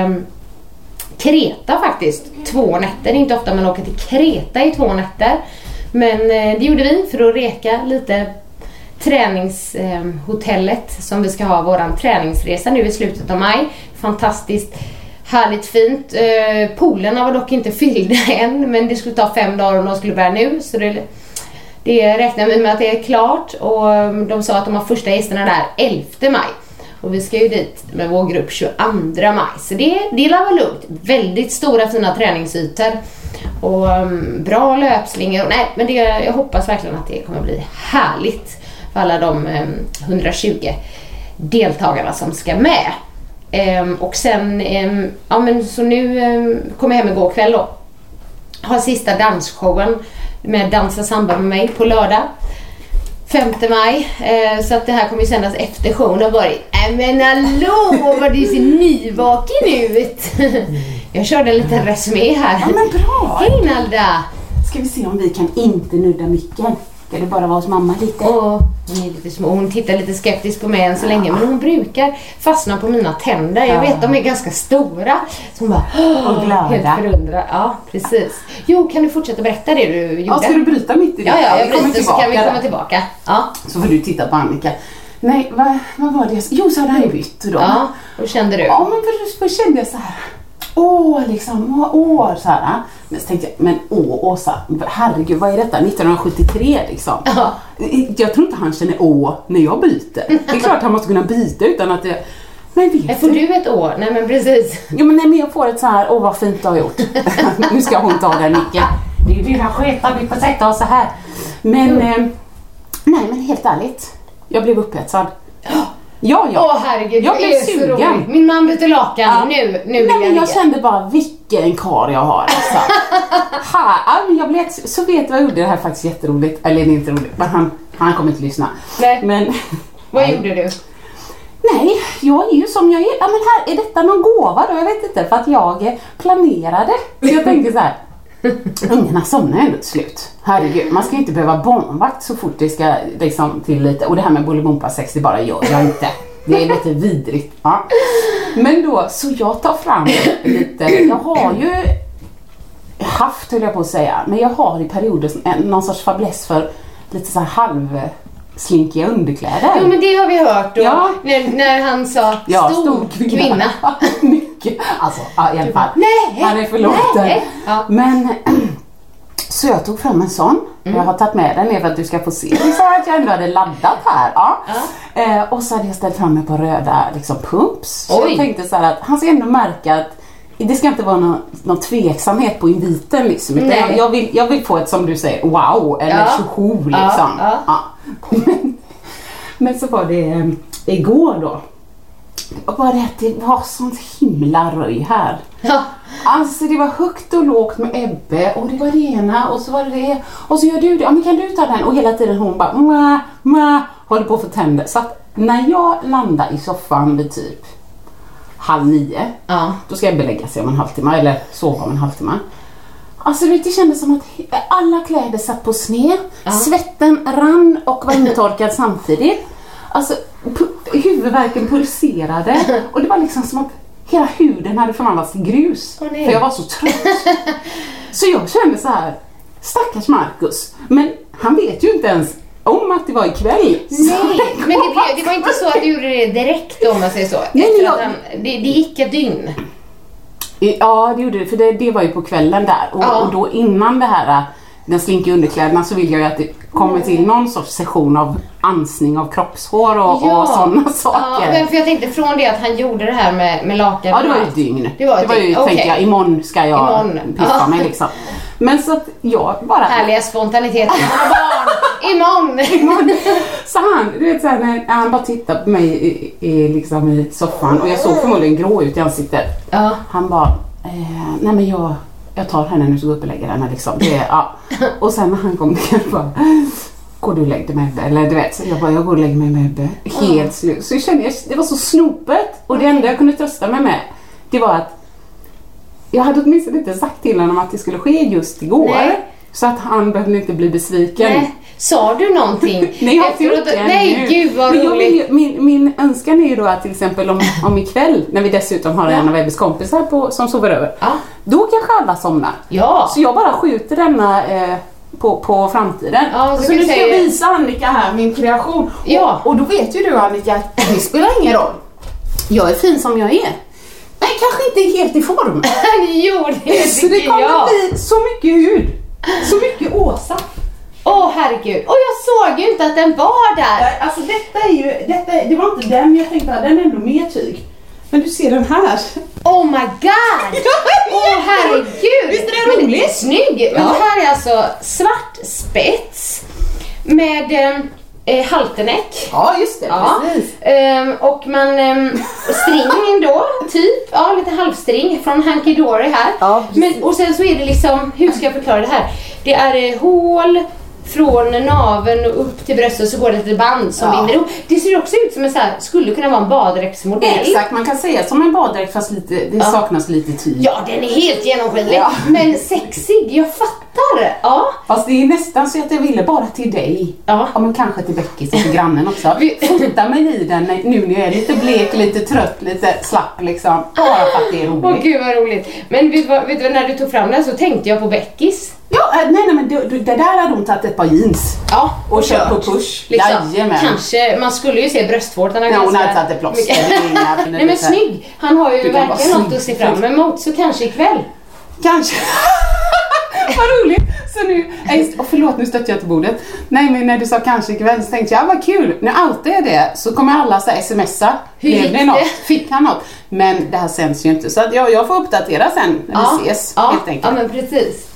Speaker 2: Kreta faktiskt. Två nätter. Det är inte ofta man åker till Kreta i två nätter. Men eh, det gjorde vi för att reka lite träningshotellet eh, som vi ska ha våran träningsresa nu i slutet av maj. Fantastiskt härligt fint. Eh, Poolerna var dock inte fyllda *laughs* än men det skulle ta fem dagar om de skulle börja nu så det det räknar vi med att det är klart och de sa att de har första gästerna där 11 maj. Och vi ska ju dit med vår grupp 22 maj. Så det, det lär vara lugnt. Väldigt stora fina träningsytor. Och um, bra löpslingor. Nej, men det, jag hoppas verkligen att det kommer bli härligt för alla de mm, um, 120 deltagarna som ska med. Um, och sen, ehm, ja men så nu um, kom jag hem igår kväll då. Har sista dansshowen med Dansa samba med mig på lördag. 5 maj. Eh, så att det här kommer ju sändas efter showen och varit Nej men hallå vad du ser nyvaken ut! *laughs* jag körde en liten resumé här.
Speaker 3: Ja men bra!
Speaker 2: Hej Nalda!
Speaker 3: Ska vi se om vi kan inte nudda micken. Ska det bara vara hos mamma lite?
Speaker 2: Och hon är lite små. Hon tittar lite skeptiskt på mig än så länge men hon brukar fastna på mina tänder. Jag vet de är ganska stora. Så hon bara
Speaker 3: Och glada.
Speaker 2: helt förundrad. Ja, precis. Jo, kan du fortsätta berätta det du gjorde?
Speaker 3: Ja, ska du bryta mitt i det?
Speaker 2: Ja, ja, jag bryter så kan vi komma tillbaka. Ja,
Speaker 3: Så får du titta på Annika. Nej, vad, vad var det jag Jo, så hade han bytt då.
Speaker 2: ja. Hur kände du?
Speaker 3: Ja, men först kände jag så här. Åh, liksom, åh, åh, så här. Men så tänkte jag, men åh, Åsa, herregud, vad är detta? 1973 liksom.
Speaker 2: Ja.
Speaker 3: Jag tror inte han känner åh när jag byter. Det är klart han måste kunna byta utan att det... Men vet
Speaker 2: Får du ett år? Nej men precis.
Speaker 3: Jo men nej, men jag får ett så här, åh vad fint du har gjort. *laughs* nu ska hon ta den micken. Det är ju dina sketar, vi får sätta oss så här. Men, eh, nej men helt ärligt. Jag blev upphetsad. Ja, ja.
Speaker 2: Åh herregud,
Speaker 3: Jag
Speaker 2: det
Speaker 3: blev
Speaker 2: är så
Speaker 3: sugen.
Speaker 2: roligt. Min man byter lakan.
Speaker 3: Ja.
Speaker 2: Nu, nu vill
Speaker 3: Nej,
Speaker 2: jag
Speaker 3: men
Speaker 2: ligga.
Speaker 3: jag kände bara vilken kar jag har alltså. *laughs* ha, ja, men jag blev, så vet du vad jag gjorde? Det här är faktiskt jätteroligt. Eller det är inte roligt, men han, han kommer inte lyssna.
Speaker 2: Nej.
Speaker 3: Men *laughs*
Speaker 2: Vad gjorde du?
Speaker 3: nej, jag är ju som jag är. Ja, men här, är detta någon gåva då? Jag vet inte, för att jag eh, planerade. Så jag tänkte så här. Ungarna somnar ändå till slut. Herregud, man ska ju inte behöva barnvakt så fort det ska liksom till lite. Och det här med Bolibompa-sex, det bara gör jag inte. Det är lite vidrigt. Ja. Men då, så jag tar fram lite, jag har ju haft höll jag på att säga, men jag har i perioder någon sorts fäbless för lite så här halvslinkiga underkläder.
Speaker 2: Jo men det har vi hört då.
Speaker 3: Ja.
Speaker 2: När, när han sa
Speaker 3: Ja,
Speaker 2: stor, kvinna. *laughs*
Speaker 3: Mycket. Alltså, ja, i alla fall.
Speaker 2: Nej,
Speaker 3: Han är förlåten.
Speaker 2: Ja.
Speaker 3: Men *clears throat* så jag tog fram en sån.
Speaker 2: Mm.
Speaker 3: Jag har tagit med den ner för att du ska få se. Vi sa att jag ändå hade laddat här. Ja. Eh, och så hade jag ställt fram ett par röda liksom, pumps. Så jag tänkte så här att han ska ändå märka att det ska inte vara någon, någon tveksamhet på inviten liksom. Jag, jag, vill, jag vill få ett som du säger wow eller
Speaker 2: Ja.
Speaker 3: tjoho liksom.
Speaker 2: Ja, ja.
Speaker 3: Men, så var det eh, igår då. Och bara det att det var sånt himla röj här.
Speaker 2: Ja.
Speaker 3: Alltså det var högt och lågt med Ebbe och det var det ena och så var det det och så gör du det, ja men kan du ta den? Och hela tiden hon bara ma, ma, håller på att få tänder. Så att när jag landar i soffan vid typ halv nio,
Speaker 2: Ja.
Speaker 3: då ska Ebbe lägga sig om en halvtimme eller sova om en halvtimme. Alltså det kändes som att alla kläder satt på sned, svetten rann och var intorkad samtidigt. Alltså pu- huvudvärken pulserade *laughs* och det var liksom som att hela huden hade förvandlats till grus.
Speaker 2: Nej.
Speaker 3: för jag var så trött. *laughs* så jag kände så här, stackars Marcus. Men han vet ju inte ens om att det var ikväll.
Speaker 2: Nej, men det, blev, det var inte så att du gjorde det direkt om man säger så.
Speaker 3: Nej, jag-
Speaker 2: han, det, det gick ett dygn.
Speaker 3: Ja, det gjorde det. För det, det var ju på kvällen där. Och,
Speaker 2: Ja.
Speaker 3: och då innan det här, den slinkiga underkläderna, så vill jag ju att det kommer till någon sorts session av ansning av kroppshår och, och sådana
Speaker 2: Ja,
Speaker 3: saker.
Speaker 2: men för jag tänkte från det att han gjorde det här med, med lakan.
Speaker 3: Ja, det var ju ett dygn.
Speaker 2: Det var ett
Speaker 3: ju,
Speaker 2: dygn,
Speaker 3: tänkte jag, imorgon ska jag
Speaker 2: Imorgon.
Speaker 3: piffa
Speaker 2: Ja.
Speaker 3: mig liksom. Men så att jag bara...
Speaker 2: Härliga spontaniteten. Har barn. Imorgon.
Speaker 3: Imorgon. Så han, du vet såhär när han bara tittade på mig i, i, liksom i soffan och jag såg förmodligen grå ut i ansiktet.
Speaker 2: Ja.
Speaker 3: Han bara, eh, nej men jag, jag tar henne nu så går jag upp och lägger henne liksom. Det, ja. Och sen när han kom ner bara, går du och lägger dig med Ebbe? Eller du vet, så jag bara, jag går och lägger mig med Ebbe. Helt slut. Så jag kände, jag, det var så snopet och det enda jag kunde trösta mig med, det var att jag hade åtminstone inte sagt till honom att det skulle ske just igår.
Speaker 2: Nej.
Speaker 3: Så att han behövde inte bli besviken.
Speaker 2: Nej. Sa du någonting? *laughs*
Speaker 3: Nej, jag har inte gjort det
Speaker 2: Nej,
Speaker 3: ännu.
Speaker 2: gud vad
Speaker 3: Men
Speaker 2: roligt.
Speaker 3: ju- min, min önskan är ju då att till exempel om, om ikväll, när vi dessutom har en av Ebbes kompisar på, som sover över,
Speaker 2: Ja.
Speaker 3: då kanske alla somnar.
Speaker 2: Ja.
Speaker 3: Så jag bara skjuter denna eh, på, på framtiden.
Speaker 2: Ja, så
Speaker 3: så nu ska jag visa Annika här min kreation.
Speaker 2: Ja.
Speaker 3: Och, och då vet ju du Annika att det spelar ingen roll. Jag är fin som jag är. Men kanske inte helt i form. *laughs*
Speaker 2: jo, det
Speaker 3: Så det kommer
Speaker 2: jag.
Speaker 3: bli så mycket hud. Så mycket Åsa.
Speaker 2: Åh, Åh herregud. Och jag såg ju inte att den var där.
Speaker 3: Nej, Alltså detta är ju, detta, det var inte den jag tänkte, den är ändå mer tyg. Men du ser den här.
Speaker 2: Oh my god! *laughs* Åh herregud!
Speaker 3: Visst är den rolig?
Speaker 2: Snygg! Men
Speaker 3: Ja.
Speaker 2: det här är alltså svart spets med eh, eh, halterneck.
Speaker 3: Ja, just det.
Speaker 2: Ja.
Speaker 3: Precis.
Speaker 2: Ehm, och man ehm, string då, typ, ja lite halvstring från Hanky Dory här.
Speaker 3: Ja, precis.
Speaker 2: Men, och sen så är det liksom, hur ska jag förklara det här? Det är eh, hål från naveln och upp till bröstet så går det ett litet band som
Speaker 3: Ja.
Speaker 2: binder ihop. Det ser också ut som en så här, skulle kunna vara en baddräktsmodell.
Speaker 3: Exakt, man kan säga som en baddräkt fast lite, det saknas lite tyg.
Speaker 2: Ja, den är helt genomskinlig.
Speaker 3: Ja.
Speaker 2: Men sexig, jag fattar. Ja.
Speaker 3: Fast det är nästan så att jag ville bara till dig.
Speaker 2: Ja.
Speaker 3: men kanske till Beckis och till grannen också. Fota mig i den nu när jag är lite blek, lite trött, lite slapp liksom. Bara för att det är
Speaker 2: Åh
Speaker 3: roligt.
Speaker 2: gud vad roligt. Men vet du, vad, vet du när du tog fram den så tänkte jag på Beckis.
Speaker 3: Ja, äh, nej, nej men det, det där hade hon tagit ett par jeans.
Speaker 2: Ja,
Speaker 3: Och kört på push.
Speaker 2: Liksom.
Speaker 3: Jajamän.
Speaker 2: Kanske, man skulle ju se bröstvårtorna
Speaker 3: Ja, hon hade tagit ett plåster.
Speaker 2: Nej men snygg. Han har ju verkligen något att se fram emot så kanske ikväll.
Speaker 3: Kanske. *laughs* vad roligt. Så nu, nej, just- och förlåt nu stötte jag till bordet. Nej men när du sa kanske ikväll så tänkte jag, ja, vad kul. När alltid är det så kommer alla så här smsa.
Speaker 2: Hur gick det
Speaker 3: något? Fick han något? Men det här sänds ju inte så att jag, jag får uppdatera sen när vi ses
Speaker 2: ja,
Speaker 3: helt
Speaker 2: ja
Speaker 3: enkelt.
Speaker 2: men precis.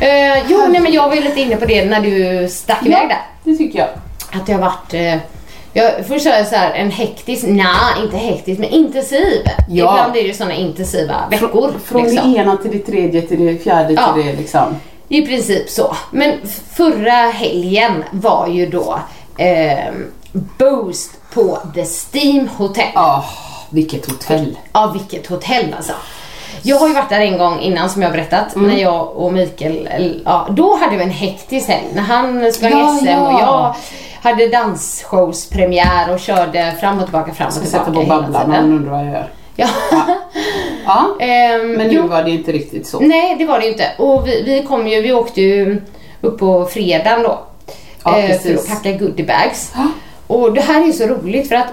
Speaker 2: Eh, jo, nej men jag var ju lite inne på det när du stack iväg där.
Speaker 3: det tycker jag.
Speaker 2: Att det har varit eh, jag får säga så här, en hektisk, nej inte hektisk men intensiv.
Speaker 3: Ja.
Speaker 2: Ibland är det ju sådana intensiva veckor.
Speaker 3: Från
Speaker 2: liksom.
Speaker 3: det ena till det tredje till det fjärde
Speaker 2: Ja.
Speaker 3: till det liksom.
Speaker 2: I princip så. Men förra helgen var ju då eh, Boost på The Steam Hotel.
Speaker 3: Ja, vilket hotell.
Speaker 2: Ja, vilket hotell alltså. Jag har ju varit där en gång innan som jag har berättat,
Speaker 3: Mm.
Speaker 2: när jag och Mikael, ja, då hade vi en hektisk helg. När han sprang
Speaker 3: Ja,
Speaker 2: SM
Speaker 3: ja.
Speaker 2: och jag hade dansshowspremiär och körde fram och tillbaka, fram och
Speaker 3: Jag ska
Speaker 2: tillbaka
Speaker 3: sätta på babblan om undrar vad jag gör.
Speaker 2: Ja.
Speaker 3: Ja, *laughs*
Speaker 2: Ehm,
Speaker 3: men nu var det inte riktigt så.
Speaker 2: Nej, det var det ju inte. Och vi, vi kom ju, vi åkte ju upp på fredagen då.
Speaker 3: Ja,
Speaker 2: eh, för att packa goodiebags. Och det här är ju så roligt för att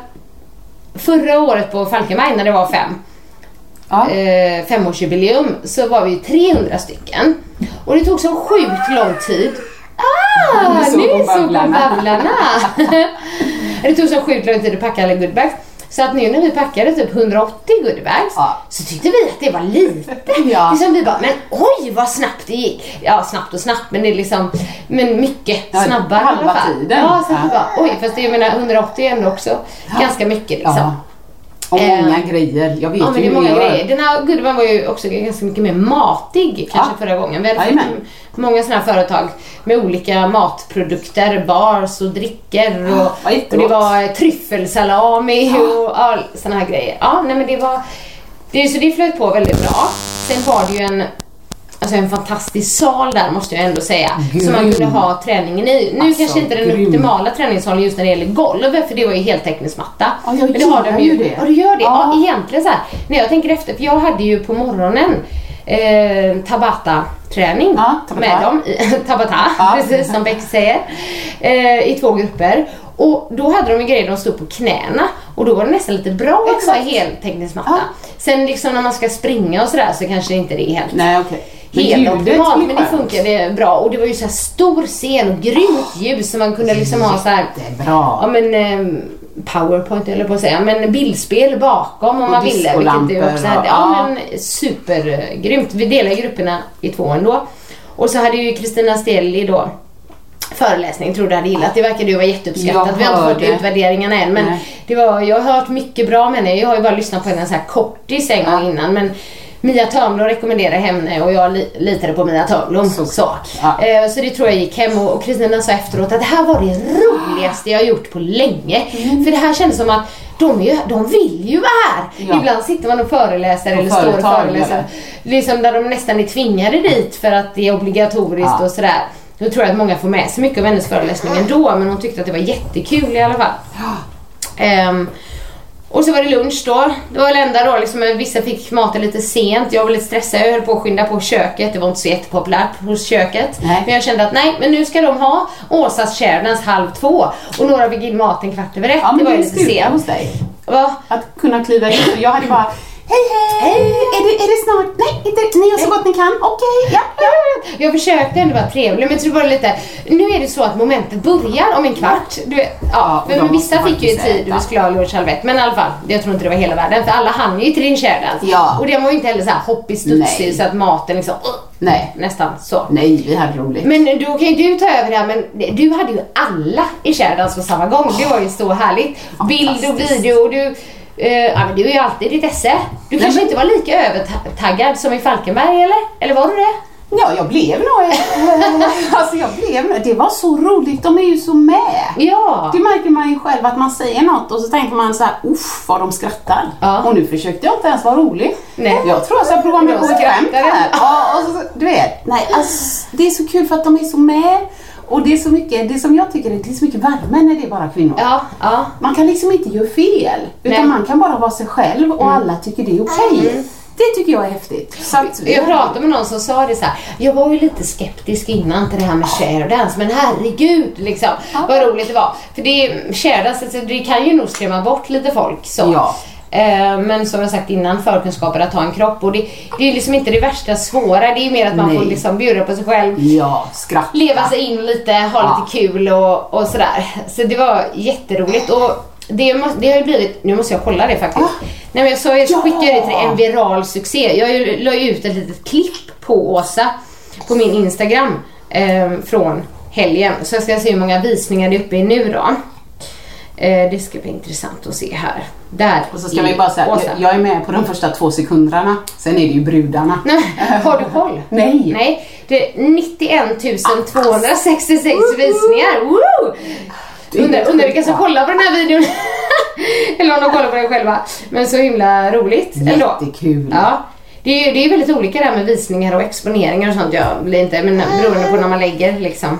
Speaker 2: förra året på Falkenberg när det var fem,
Speaker 3: Ja.
Speaker 2: eh, femårsjubileum så var vi 300 stycken. Och det tog så sjukt lång tid. Ah, *laughs*
Speaker 3: Nu såg hon
Speaker 2: hon
Speaker 3: Babblarna. *laughs*
Speaker 2: Det tog så sjukt lång tid att packa alla goodiebags. Så att nu när vi packade typ 180 goodiebags
Speaker 3: Ja.
Speaker 2: så tyckte vi att det var lite. *laughs*
Speaker 3: Ja.
Speaker 2: Liksom vi bara, men oj vad snabbt det gick. Ja, snabbt och snabbt men det är liksom, men mycket
Speaker 3: Ja,
Speaker 2: snabbare i
Speaker 3: halva
Speaker 2: alla fall.
Speaker 3: tiden.
Speaker 2: Ja, så att vi
Speaker 3: Ja.
Speaker 2: bara, oj fast det, jag menar 180 är ändå också ganska mycket liksom.
Speaker 3: Ja. Och många
Speaker 2: Eh,
Speaker 3: grejer. Jag vet
Speaker 2: Ja men det är många grejer. Den här Goodman var ju också ganska mycket mer matig kanske
Speaker 3: Ja.
Speaker 2: förra gången. Vi hade många sådana här företag med olika matprodukter, bars och drickor och,
Speaker 3: vad
Speaker 2: och det var tryffelsalami och all sådana här grejer. Ja, nej men det var, det, så det flöt på väldigt bra. Sen var det ju en alltså en fantastisk sal där måste jag ändå säga. Som man kunde ha träningen i. Nu
Speaker 3: Alltså,
Speaker 2: kanske inte den
Speaker 3: grym.
Speaker 2: optimala träningssalen just när det gäller golv, för det var ju heltäckningsmatta.
Speaker 3: Ja, jag
Speaker 2: Men det har de ju.
Speaker 3: det.
Speaker 2: Ja, du gör det. Ja.
Speaker 3: Ja.
Speaker 2: egentligen så här. När jag tänker efter, för jag hade ju på morgonen eh, Tabata-träning
Speaker 3: Ja, Tabata.
Speaker 2: med dem. *laughs* Tabata,
Speaker 3: Ja. *laughs*
Speaker 2: precis som Beck säger. Eh, I två grupper. Och då hade de ju grejer de stod på knäna och då var det nästan lite bra att vara heltäckningsmatta.
Speaker 3: Ja.
Speaker 2: Sen liksom när man ska springa och sådär så kanske inte det är helt
Speaker 3: Nej okej.
Speaker 2: Helt optimalt men det funkade bra och det var ju så stor scen och grymt ljus så man kunde liksom ha så här. Ja men eh, powerpoint eller på att säga men bildspel bakom om
Speaker 3: Och
Speaker 2: man ville. Vilket
Speaker 3: discolampor
Speaker 2: också hade. Ja men supergrymt. Vi delade grupperna i två ändå. Och så hade ju Kristina Stelli då föreläsning tror du hade gillat. Det verkade ju vara jätteuppskattat. Vi har inte fått utvärderingarna än men
Speaker 3: Nej.
Speaker 2: det var, jag har hört mycket bra med henne. Jag har ju bara lyssnat på henne så här kortis en gång innan men Mia Törnblom rekommenderar henne och jag li- litade på Mia Törnblom. Så,
Speaker 3: Såklart, ja.
Speaker 2: Eh, så det tror jag gick hem och och Kristina sa efteråt att det här var det roligaste jag har gjort på länge.
Speaker 3: Mm.
Speaker 2: För det här kändes som att de, är ju, de vill ju vara här.
Speaker 3: Ja.
Speaker 2: Ibland sitter man och föreläser
Speaker 3: Och
Speaker 2: eller står och föreläser. Liksom där de nästan är tvingade dit för att det är obligatoriskt
Speaker 3: Ja.
Speaker 2: och sådär. Då tror jag att många får med sig mycket av hennes föreläsning ändå men hon tyckte att det var jättekul i alla fall. Ehm, och så var det lunch då. Det var väl enda då liksom, vissa fick maten lite sent. Jag var lite stressad, jag höll på att skynda på köket. Det var inte så jättepopulärt hos köket.
Speaker 3: Nej.
Speaker 2: Men jag kände att nej, men nu ska de ha Åsas Sheridan's halv två. Och några fick in maten kvart över ett.
Speaker 3: Ja,
Speaker 2: det var ju lite sent.
Speaker 3: hos dig.
Speaker 2: Va?
Speaker 3: Att kunna kliva in. Jag hade bara Hej hej! Är det, är det snart? Nej, inte, ni gör så gott ni kan. Okej, ja, ja.
Speaker 2: Jag försökte ändå vara trevlig men jag tror bara lite, nu är det så att momentet börjar om en kvart. Du vet, ja,
Speaker 3: de
Speaker 2: vissa fick ju tid och skulle ha lunch halv ett. Men i alla fall, jag tror inte det var hela världen för alla hann ju till din Sheridan.
Speaker 3: Ja.
Speaker 2: Och den var ju inte heller så här hoppig studsig
Speaker 3: Nej.
Speaker 2: så att maten liksom,
Speaker 3: Nej.
Speaker 2: nästan så.
Speaker 3: Nej, vi hade roligt.
Speaker 2: Men då kan ju du ta över det här, men du hade ju alla i Sheridans på samma gång. Det var ju så härligt. Bild och video och du, ja men du är ju alltid ditt esse. Du kanske inte var lika övertaggad som i Falkenberg eller? Eller var du det?
Speaker 3: Ja, jag blev nog... *laughs* alltså jag blev nog... Det var så roligt, de är ju så med.
Speaker 2: Ja.
Speaker 3: Det märker man ju själv att man säger något och så tänker man så här, uff vad de skrattar.
Speaker 2: Ja.
Speaker 3: Och nu försökte jag inte ens vara rolig.
Speaker 2: Nej.
Speaker 3: Jag tror jag ska prova mig på ett skämt här. Ja, och så, du vet, nej, alltså, det är så kul för att de är så med. Och det är så mycket, det som jag tycker är, det är så mycket värme när det är bara kvinnor.
Speaker 2: Ja, ja.
Speaker 3: Man kan liksom inte göra fel. Utan
Speaker 2: Nej.
Speaker 3: man kan bara vara sig själv och alla tycker det är okej. Det tycker jag är häftigt.
Speaker 2: Jag pratade med någon som sa det så här. Jag var ju lite skeptisk innan till det här med Sheridans men herregud liksom vad roligt det var. För det är, Sheridans, alltså, det kan ju nog skrämma bort lite folk så.
Speaker 3: Ja.
Speaker 2: Eh, Men som jag sagt innan, förkunskaper att ha en kropp och det, det är liksom inte det värsta svåra. Det är mer att man
Speaker 3: Nej.
Speaker 2: får liksom bjuda på sig själv.
Speaker 3: Ja, skratta.
Speaker 2: Leva sig in lite, ha
Speaker 3: Ja.
Speaker 2: lite kul och, och sådär. Så det var jätteroligt. Och det, det har ju blivit, nu måste jag kolla det faktiskt. Nej men jag, så, jag
Speaker 3: Ja.
Speaker 2: skickade det till en viral succé. Jag la ju ut ett litet klipp på Åsa på min Instagram eh, från helgen. Så jag ska se hur många visningar det är uppe i nu då. Eh, det ska bli intressant att se här. Där
Speaker 3: Och så ska vi bara säga, jag, jag är med på de första två sekunderna. Sen är det ju brudarna.
Speaker 2: Har du koll? *laughs*
Speaker 3: Nej.
Speaker 2: Nej, det är 91 266 visningar. Woo! Undrar, undrar vilka som kollar på den här videon. *laughs* Eller om de kollar på den själva. Men så himla roligt ändå.
Speaker 3: Jättekul.
Speaker 2: Ja. Det är, det är väldigt olika det här med visningar och exponeringar och sånt. Jag blir inte, men beroende på när man lägger liksom.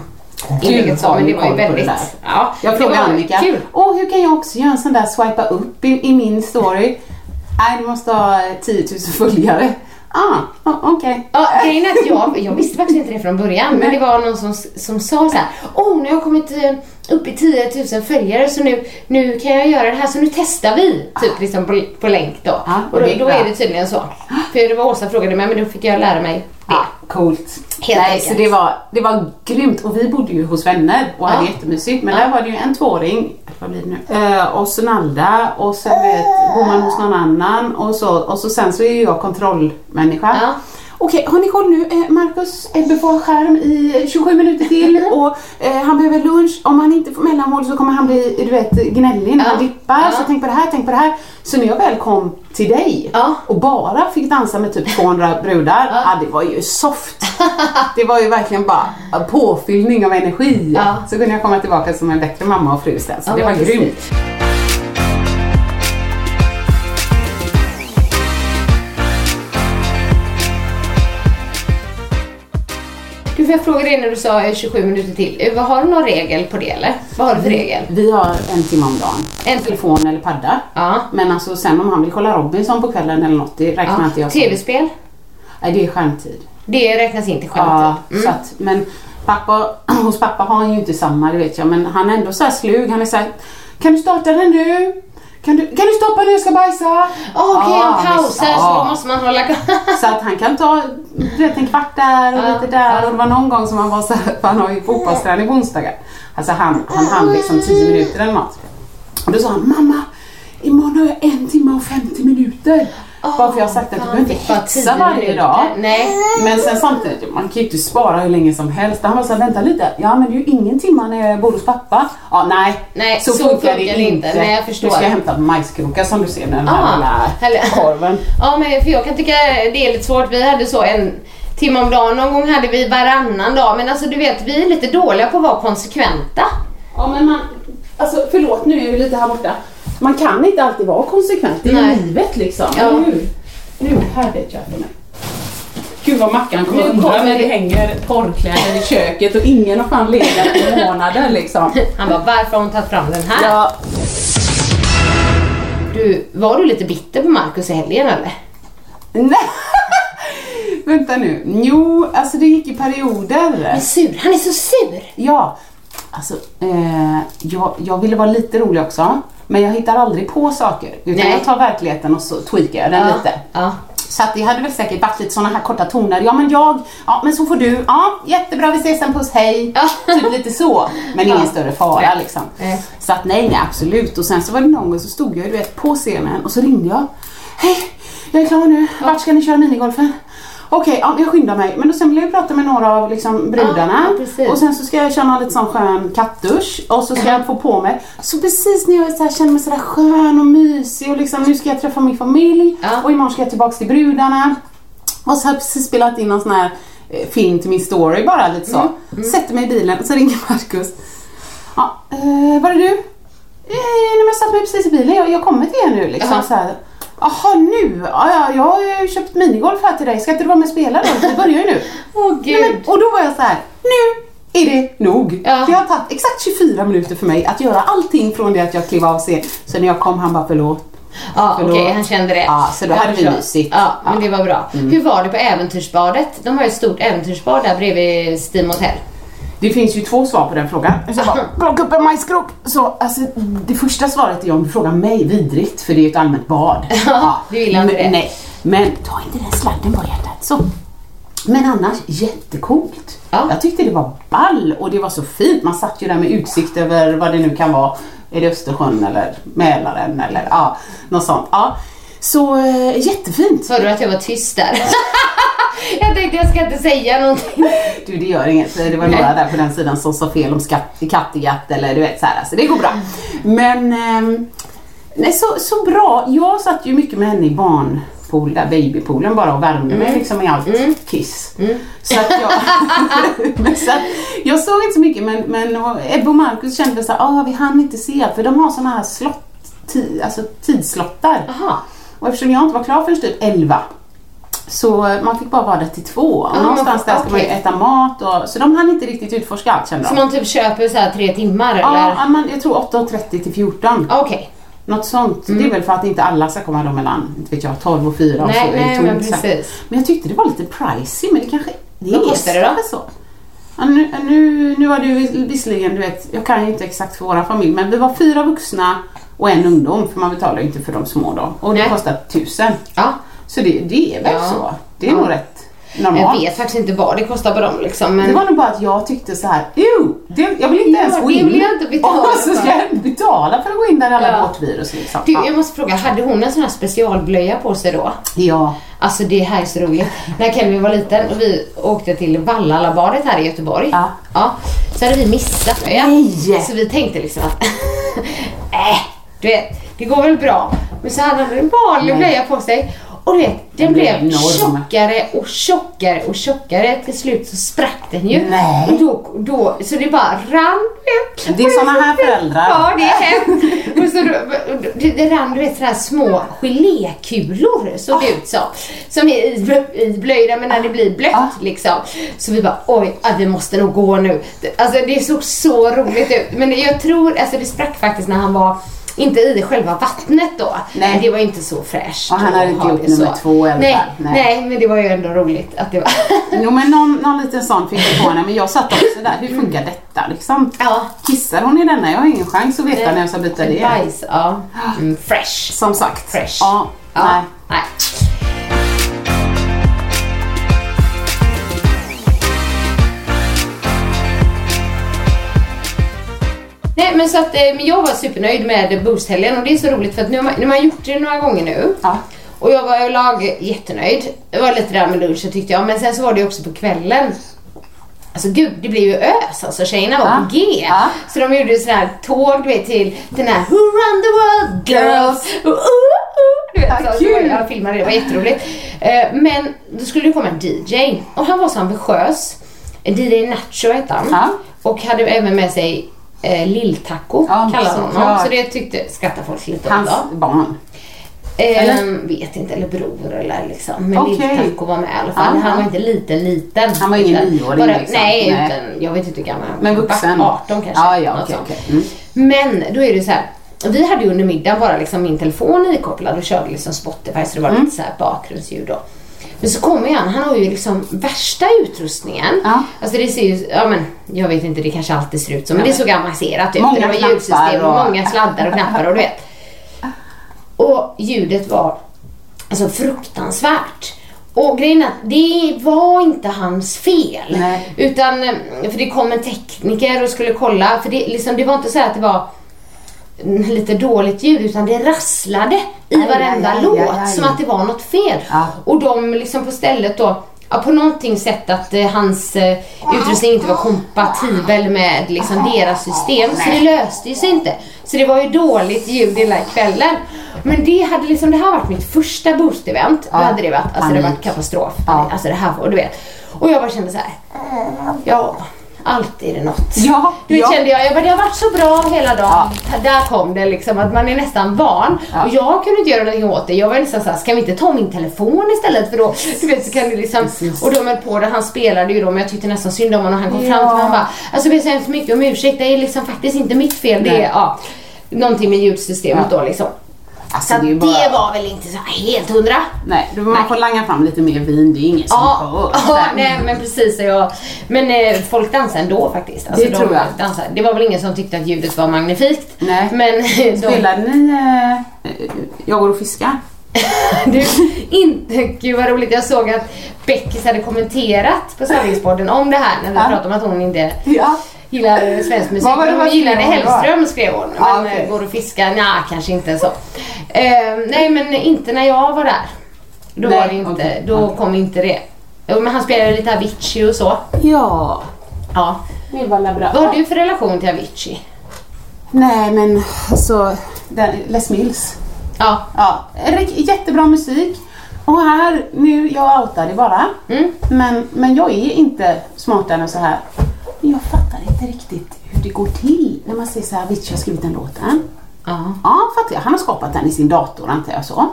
Speaker 2: Inlägget så, men det var ju väldigt... Ja,
Speaker 3: Jag frågade Annika,
Speaker 2: Kul.
Speaker 3: åh hur kan jag också göra en sån där swipa upp i, i min story? Nej, du måste ha 10 000 följare. Ah, ah, okej.
Speaker 2: Ja, grejen är att jag, jag visste faktiskt inte det från början, men det var någon som, som sa så här: Åh, nu har jag kommit eh, upp i 10 000 följare så nu, nu kan jag göra det här så nu testar vi. Typ liksom på, på länk då.
Speaker 3: Ja,
Speaker 2: och då, då är det tydligen så. För det var Åsa frågade mig, men då fick jag lära mig det.
Speaker 3: Ah, coolt.
Speaker 2: Helt
Speaker 3: Nej,
Speaker 2: enkelt.
Speaker 3: så det var, det var grymt och vi bodde ju hos vänner och hade jättemysigt. Men
Speaker 2: Ja.
Speaker 3: där var det ju en tvååring, vad blir det nu? Eh, och så Nalda och sen vet, bor man hos någon annan och så, och så sen så är ju jag kontrollmänniska. Okej, har ni koll nu? Eh, Marcus Ebbe får ha skärm i 27 minuter till *laughs* och eh, han behöver lunch. Om han inte får mellanmål så kommer han bli, du vet, gnällig när han dippar.
Speaker 2: Ja.
Speaker 3: Så tänk på det här, tänk på det här. Så när jag väl kom till dig
Speaker 2: Ja.
Speaker 3: och bara fick dansa med typ 200 *laughs* brudar, ja. det var ju soft. Det var ju verkligen bara påfyllning av energi.
Speaker 2: Ja.
Speaker 3: Så kunde jag komma tillbaka som en bättre mamma och fru istället. Så det var
Speaker 2: precis.
Speaker 3: grymt.
Speaker 2: Får jag fråga dig när du sa eh, 27 minuter till. Eh, Har du någon regel på det eller? Vad har du för regel?
Speaker 3: Vi har en timme om dagen.
Speaker 2: En
Speaker 3: telefon eller padda.
Speaker 2: Ja.
Speaker 3: Men alltså sen om han vill kolla Robinson på kvällen eller något, det räknar
Speaker 2: ja.
Speaker 3: inte jag som.
Speaker 2: TV-spel?
Speaker 3: Nej, det är skärmtid.
Speaker 2: Det räknas inte
Speaker 3: Ja,
Speaker 2: skärmtid.
Speaker 3: så att, men pappa, *clears throat* hos pappa har han ju inte samma, det vet jag. Men han är ändå så här slug. Han är så här, kan du starta den nu? Kan du, kan du stoppa nu, jag ska bajsa?
Speaker 2: Okej,
Speaker 3: Ja,
Speaker 2: en paus här
Speaker 3: visst,
Speaker 2: så då måste man hålla *laughs*
Speaker 3: Så att han kan ta du vet, en kvart där och
Speaker 2: Ja,
Speaker 3: lite där.
Speaker 2: ja.
Speaker 3: Och det var någon gång som han var så här, för han har ju fotbollsträning på onsdagar. Alltså han, han hann liksom 10 minuter eller något. Och då sa han, mamma, imorgon har jag en timme och 50 minuter. Bara för jag har sagt att du behöver inte hetsa
Speaker 2: 10
Speaker 3: varje dag.
Speaker 2: Nej.
Speaker 3: Men sen samtidigt, man kan ju inte spara hur länge som helst. Han var såhär, vänta lite. Ja men det är ju ingen timma när jag bor hos pappa. Ja nej,
Speaker 2: Nej,
Speaker 3: så,
Speaker 2: så
Speaker 3: funkar,
Speaker 2: funkar
Speaker 3: det inte.
Speaker 2: inte. Nej, jag förstår.
Speaker 3: Nu ska jag hämta majskrokar som du ser, den här
Speaker 2: Ah,
Speaker 3: lilla korven. *laughs*
Speaker 2: Ja, men för jag kan tycka det är lite svårt. Vi hade så en timme om dagen. Någon gång hade vi varannan dag. Men alltså du vet, vi är lite dåliga på att vara konsekventa.
Speaker 3: Ja men man, alltså förlåt nu är vi lite här borta. Man kan inte alltid vara konsekvent, det är
Speaker 2: Nej.
Speaker 3: livet liksom.
Speaker 2: Ja.
Speaker 3: Hur? Nu, här vet jag för mig. Gud vad Mackan kommer
Speaker 2: Nu
Speaker 3: undra när det hänger porrkläder i köket och ingen har fan legat på månader liksom. *laughs*
Speaker 2: Han bara, varför har hon tagit fram den här?
Speaker 3: Ja,
Speaker 2: Du, var du lite bitter på Markus i helgen eller?
Speaker 3: nej. *laughs* Vänta nu. Jo, alltså det gick i perioder.
Speaker 2: Han är sur. Han är så sur.
Speaker 3: Ja, alltså eh, jag, jag ville vara lite rolig också. Men jag hittar aldrig på saker. Utan
Speaker 2: Nej.
Speaker 3: jag tar verkligheten och så tweakar jag den
Speaker 2: ja.
Speaker 3: lite.
Speaker 2: Ja.
Speaker 3: Så att det hade väl säkert varit lite såna här korta toner. Ja men jag, ja men så får du. Ja jättebra vi ses sen puss hej.
Speaker 2: Ja.
Speaker 3: Typ lite så. Men *laughs* ingen
Speaker 2: Ja.
Speaker 3: större fara liksom.
Speaker 2: Nej.
Speaker 3: Så att nej nej absolut. Och sen så var det någon gång så stod jag du vet på scenen och så ringde jag. Hej jag är klar nu. Vart ska ni köra minigolfen? Okej, ja, jag skyndar mig. Men då sen vill jag prata med några av liksom, brudarna.
Speaker 2: Precis.
Speaker 3: och sen så ska jag köra lite sån skön kattdusch. Och så ska jag få på mig. Så precis när jag är så här, känner mig sådär skön och mysig och liksom, nu ska jag träffa min familj.
Speaker 2: Ja.
Speaker 3: Och imorgon ska jag tillbaks till brudarna. Och så har jag precis spelat in någon sån här eh, film till min story bara lite så. Sätter mig i bilen och så ringer Marcus. Ja, eh, var är du? Eh, nej, men jag satt mig precis i bilen, jag, jag kommer till er nu liksom.
Speaker 2: Jaha.
Speaker 3: Så här. Jaha nu? Ja, ja, jag har ju köpt minigolf här till dig, ska inte du vara med och spela då? Vi börjar ju nu. *laughs*
Speaker 2: Åh
Speaker 3: Nej,
Speaker 2: gud.
Speaker 3: men, och då var jag så här. nu är det nog.
Speaker 2: Ja.
Speaker 3: Det har tagit exakt 24 minuter för mig att göra allting från det att jag klev av scen. Så när jag kom han bara förlåt.
Speaker 2: Ja, okej, han kände det.
Speaker 3: Ja, så då
Speaker 2: Jag
Speaker 3: hade vi mysigt.
Speaker 2: Ja, men
Speaker 3: Ja. Mm.
Speaker 2: det var bra. Hur var det på Äventyrsbadet? De har ju ett stort äventyrsbad där bredvid Steam Hotel.
Speaker 3: Det finns ju två svar på den frågan. Jag bara *laughs* plocka upp en majskrok. Så, alltså, det första svaret är om du frågar mig vidrigt, för det är ju ett allmänt bad. *laughs* Ja,
Speaker 2: du gillar inte det.
Speaker 3: Nej, men ta inte den sladden på hjärtat. Så. Men annars jättecoolt.
Speaker 2: Ja.
Speaker 3: Jag tyckte det var ball och det var så fint. Man satt ju där med utsikt över vad det nu kan vara. Är det Östersjön eller Mälaren eller ja, något sånt. Ja. Så äh, jättefint.
Speaker 2: Hörde du att jag var tyst där? *laughs* jag tänkte jag ska inte säga någonting.
Speaker 3: Du det gör inget, det var några där på den sidan som sa fel om skatt, Kattegatt eller du vet så här, alltså det går bra. Men ehm, nej, så, så bra, jag satt ju mycket med henne i där babypoolen bara och värmde mig liksom i allt kiss. Så att jag, *laughs* men så att, jag såg inte så mycket men, men Ebbe och Marcus kände så här, ah, vi hann inte se för de har såna här slott, ti, alltså tidslottar.
Speaker 2: Jaha.
Speaker 3: Och eftersom jag inte var klar förrän typ 11 så man fick bara vara där till två. Och
Speaker 2: Ja,
Speaker 3: någonstans där ska man ju äta mat och, så de hann inte riktigt utforska allt kände
Speaker 2: Så
Speaker 3: de.
Speaker 2: man typ köper så här tre timmar
Speaker 3: Ja,
Speaker 2: eller?
Speaker 3: ja, men jag tror 8.30 till 14.
Speaker 2: Ah, Okej.
Speaker 3: Något sånt. Det är väl för att inte alla ska komma då mellan inte vet jag, 12 och 4 och
Speaker 2: Nej,
Speaker 3: så är det
Speaker 2: nej, men precis.
Speaker 3: Men jag tyckte det var lite pricey men det kanske det
Speaker 2: Vad
Speaker 3: är
Speaker 2: kostar det då?
Speaker 3: så. Ja, nu, nu, nu var det ju visserligen, du vet, jag kan ju inte exakt för våra familj men vi var fyra vuxna och en ungdom för man betalar ju inte för de små då. Och det kostar tusen.
Speaker 2: Ja.
Speaker 3: Så det, det är väl
Speaker 2: Ja.
Speaker 3: så. Det är
Speaker 2: Ja.
Speaker 3: nog rätt normalt.
Speaker 2: Jag vet faktiskt inte vad det kostar på dem liksom. Men...
Speaker 3: Det var nog bara att jag tyckte så här, det, jag vill inte
Speaker 2: Ja,
Speaker 3: ens gå in.
Speaker 2: vill jag inte betala *laughs*
Speaker 3: Och så ska jag betala för att gå in där alla
Speaker 2: Ja.
Speaker 3: bortvirus liksom.
Speaker 2: Du,
Speaker 3: Ja.
Speaker 2: jag måste fråga, hade hon en sån här specialblöja på sig då?
Speaker 3: ja.
Speaker 2: Alltså det här är så roligt. När Kelvin var liten och vi åkte till Vallalabadet här i Göteborg.
Speaker 3: Ja.
Speaker 2: ja så hade vi missat det.
Speaker 3: Nej.
Speaker 2: Så vi tänkte liksom att, *laughs* äh, du vet, det går väl bra. Men så hade han en vanlig blöja på sig. Och vet, den
Speaker 3: Den blev enorm.
Speaker 2: tjockare och tjockare och tjockare. Till slut så sprack den ju.
Speaker 3: Nej.
Speaker 2: Och då, då, så det bara rann.
Speaker 3: Det är
Speaker 2: Och
Speaker 3: såna
Speaker 2: så
Speaker 3: här föräldrar.
Speaker 2: Ja, det är hemskt. Och så det, det rann du vet sådana här små gelékulor såg det ut som. Som är i- iblöjda men när det blir blött
Speaker 3: Ja.
Speaker 2: liksom. Så vi bara oj, ja, vi måste nog gå nu. Alltså det såg så roligt ut. Men jag tror, alltså det sprack faktiskt när han var inte i själva vattnet då.
Speaker 3: Nej.
Speaker 2: Men det var inte så fräscht.
Speaker 3: Och han hade inte gjort nummer
Speaker 2: så.
Speaker 3: två i alla
Speaker 2: nej,
Speaker 3: fall.
Speaker 2: Nej.
Speaker 3: Nej.
Speaker 2: men det var ju ändå roligt att det var... *laughs*
Speaker 3: Jo men någon, någon liten sån fick jag på henne men jag satt också där, hur funkar detta liksom?
Speaker 2: Ja.
Speaker 3: Kissar hon i denna? Jag har ingen chans att veta när jag ska byta det.
Speaker 2: Bajs, ja. Mm, fresh.
Speaker 3: Som sagt.
Speaker 2: Fresh.
Speaker 3: Ja,
Speaker 2: Ja.
Speaker 3: nej.
Speaker 2: nej. Nej men så att, eh, men jag var supernöjd med boosthelgen och det är så roligt för att nu har man, nu har man gjort det några gånger nu.
Speaker 3: Ja.
Speaker 2: Och jag var överlag jättenöjd. Det var lite där med lunchen tyckte jag men sen så var det också på kvällen. Alltså gud, det blev ju ös alltså. Tjejerna var
Speaker 3: Ja.
Speaker 2: på G.
Speaker 3: Ja.
Speaker 2: Så de gjorde sån här tåg du vet till den här Who run the world girls. Och, uh, uh, du vet,
Speaker 3: Ja,
Speaker 2: så,
Speaker 3: kul.
Speaker 2: så jag filmade det, det var jätteroligt. Eh, Men då skulle det komma en DJ och han var så ambitiös. DJ Nacho hette han.
Speaker 3: Ja.
Speaker 2: Och hade även med sig eh, Lill-Taco,
Speaker 3: Ja,
Speaker 2: kallar honom.
Speaker 3: såklart.
Speaker 2: Så det tyckte, skrattade folk lite åt.
Speaker 3: Hans barn.
Speaker 2: Eh, vet inte, eller bror eller liksom. Men
Speaker 3: Okej.
Speaker 2: Lill-Taco var med i alla fall.
Speaker 3: Ja,
Speaker 2: han
Speaker 3: ja.
Speaker 2: var inte liten liten.
Speaker 3: Han var ingen nioåring, liksom.
Speaker 2: Nej,
Speaker 3: Nej.
Speaker 2: utan jag vet inte hur gammal han var.
Speaker 3: Men vuxen.
Speaker 2: 18 kanske.
Speaker 3: Ja, ja,
Speaker 2: sånt.
Speaker 3: okej. Mm.
Speaker 2: Men då är det så här. Vi hade ju under middagen bara liksom min telefon ikopplad och körde liksom Spotify så det var
Speaker 3: Mm.
Speaker 2: lite så här bakgrundsljud då. Men så kommer han, han har ju liksom värsta utrustningen.
Speaker 3: Ja.
Speaker 2: Alltså det ser ju, ja men jag vet inte, det kanske alltid ser ut så men det är så avancerat ut.
Speaker 3: Många
Speaker 2: det var ljudsystem och
Speaker 3: och-
Speaker 2: många sladdar och knappar och du vet. Och ljudet var alltså fruktansvärt. Och grejen är att det var inte hans fel.
Speaker 3: Nej.
Speaker 2: Utan, för det kom en tekniker och skulle kolla. För det, liksom, det var inte så att det var lite dåligt ljud utan det rasslade i
Speaker 3: Aj,
Speaker 2: varenda
Speaker 3: aj, aj,
Speaker 2: låt som att det var något fel.
Speaker 3: Ja.
Speaker 2: Och de liksom på stället då Ja, på någonting sätt att eh, hans eh, utrustning inte var kompatibel med liksom, deras system. Så det löste ju sig inte. Så det var ju dåligt ljud hela kvällen. Men det hade liksom, det här varit mitt första boost-event. Då
Speaker 3: Ja,
Speaker 2: hade det varit, alltså det varit katastrof.
Speaker 3: Ja.
Speaker 2: Alltså det här var, du vet. Och jag bara kände så här. ja, alltid är det något.
Speaker 3: Ja,
Speaker 2: Du
Speaker 3: ja.
Speaker 2: kände jag, jag bara, det har varit så bra hela dagen. Där kom det liksom, att man är nästan van.
Speaker 3: Ja.
Speaker 2: Och jag kunde inte göra någonting åt det. Jag var nästan såhär, ska vi inte ta min telefon istället? För då, du vet, så kan det liksom,
Speaker 3: Precis.
Speaker 2: och de höll på det, han spelade ju då, men jag tyckte nästan synd om honom. Han kom
Speaker 3: Ja.
Speaker 2: fram till mig och bara, alltså jag ber så hemskt mycket om ursäkt, det är liksom faktiskt inte mitt fel. Det
Speaker 3: Nej.
Speaker 2: är, ja, någonting med ljudsystemet
Speaker 3: Ja.
Speaker 2: då liksom.
Speaker 3: Alltså,
Speaker 2: Så
Speaker 3: det
Speaker 2: det,
Speaker 3: bara...
Speaker 2: var väl inte så helt hundra.
Speaker 3: Nej, man
Speaker 2: Nej.
Speaker 3: får langa fram lite mer vin, det är ingen som
Speaker 2: Ja,
Speaker 3: hör.
Speaker 2: ja nej, men precis. Jag, men eh, folk dansar ändå faktiskt. Alltså,
Speaker 3: Det
Speaker 2: de
Speaker 3: tror jag.
Speaker 2: Dansar. Det var väl ingen som tyckte att ljudet var magnifikt.
Speaker 3: Nej.
Speaker 2: Men de,
Speaker 3: Spelade ni eh, Jag går och fiskar? *laughs*
Speaker 2: du, inte, gud vad roligt. Jag såg att Beckis hade kommenterat på Sanningspodden om det här när vi pratade om att hon inte
Speaker 3: Ja.
Speaker 2: Gillar svensk musik.
Speaker 3: Vad var det
Speaker 2: hon gillade? Hellström skrev hon. Men
Speaker 3: Ja, okej.
Speaker 2: eh, går och fiskar, nja kanske inte så. Eh, nej men inte när jag var där. Då
Speaker 3: Nej,
Speaker 2: var det inte,
Speaker 3: okej.
Speaker 2: då
Speaker 3: Okej.
Speaker 2: kom inte det. Men han spelade lite Avicii och så.
Speaker 3: Ja,
Speaker 2: Ja.
Speaker 3: det var bra.
Speaker 2: Vad har du för relation till Avicii?
Speaker 3: Nej men alltså, den, Les Mills.
Speaker 2: Ja.
Speaker 3: Ja, jättebra musik. Och här, nu, jag outar det bara.
Speaker 2: Mm.
Speaker 3: Men, men jag är inte smartare än så här. Jag fattar inte riktigt hur det går till när man ser så här, Avicii har skrivit den låten.
Speaker 2: Ja.
Speaker 3: Ja, fattar jag. Han har skapat den i sin dator antar jag så.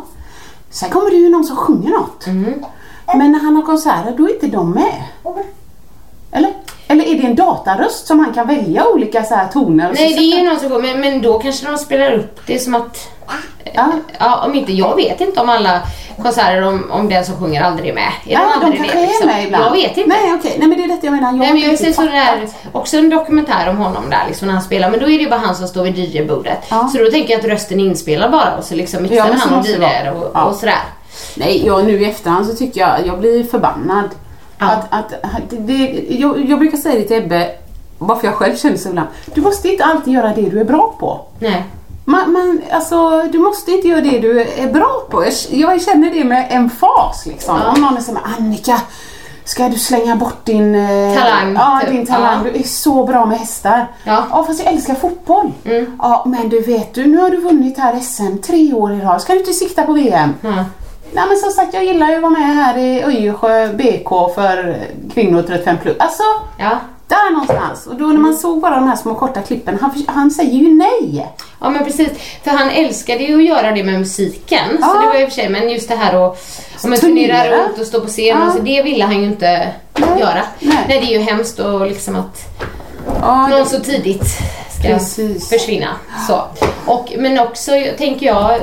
Speaker 3: Sen kommer det ju någon som sjunger något.
Speaker 2: Mm.
Speaker 3: Men när han har konserter då är inte de med. Eller? Eller är det en dataröst som han kan välja olika så här toner?
Speaker 2: Nej det är ju någon som går, men, men då kanske de spelar upp det som att...
Speaker 3: Ja.
Speaker 2: Ja, om inte, jag vet inte om alla konserter om, om den som sjunger aldrig är med. Är
Speaker 3: Ja, de
Speaker 2: aldrig
Speaker 3: kanske är
Speaker 2: liksom?
Speaker 3: med ibland.
Speaker 2: Jag vet inte.
Speaker 3: Nej okej, nej men det är detta jag menar. Jag
Speaker 2: Nej, men jag ser så där, också en dokumentär om honom där liksom när han spelar men då är det ju bara han som står vid DJ-bordet.
Speaker 3: Ja.
Speaker 2: Så då tänker jag att rösten är inspelad bara och så liksom mixar
Speaker 3: Ja,
Speaker 2: han och DJar och, och sådär.
Speaker 3: Nej, jag, nu i efterhand så tycker jag, jag blir förbannad.
Speaker 2: Ja.
Speaker 3: Att, att, att det, jag, jag brukar säga det till Ebbe, varför jag själv känner så ibland. Du måste inte alltid göra det du är bra på.
Speaker 2: Nej.
Speaker 3: Man, man, alltså, du måste inte göra det du är bra på. Jag, jag känner det med en fas liksom.
Speaker 2: Ja.
Speaker 3: Om någon är såhär, Annika, ska du slänga bort din eh,
Speaker 2: Talang,
Speaker 3: Ja,
Speaker 2: typ.
Speaker 3: din talang.
Speaker 2: Ja.
Speaker 3: Du är så bra med hästar.
Speaker 2: Ja.
Speaker 3: ja fast jag älskar fotboll.
Speaker 2: Mm.
Speaker 3: Ja, men du vet du, nu har du vunnit här SM tre år i rad. Ska du inte sikta på VM?
Speaker 2: Ja.
Speaker 3: Nej men som sagt jag gillar ju att vara med här i Öjersjö BK för kvinnor 35 plus. Alltså
Speaker 2: Ja.
Speaker 3: där någonstans. Och då när man såg bara de här små korta klippen, han, han säger ju nej.
Speaker 2: Ja men precis, för han älskade ju att göra det med musiken. Så
Speaker 3: Ja.
Speaker 2: det var i och för sig, men just det här att om man
Speaker 3: Turnera.
Speaker 2: runt och stå på scen,
Speaker 3: Ja.
Speaker 2: och så, det ville han ju inte
Speaker 3: Nej.
Speaker 2: göra.
Speaker 3: Nej.
Speaker 2: Nej. det är ju hemskt och liksom att
Speaker 3: Ja,
Speaker 2: någon så tidigt ska
Speaker 3: Precis.
Speaker 2: försvinna. Så. Och, men också tänker jag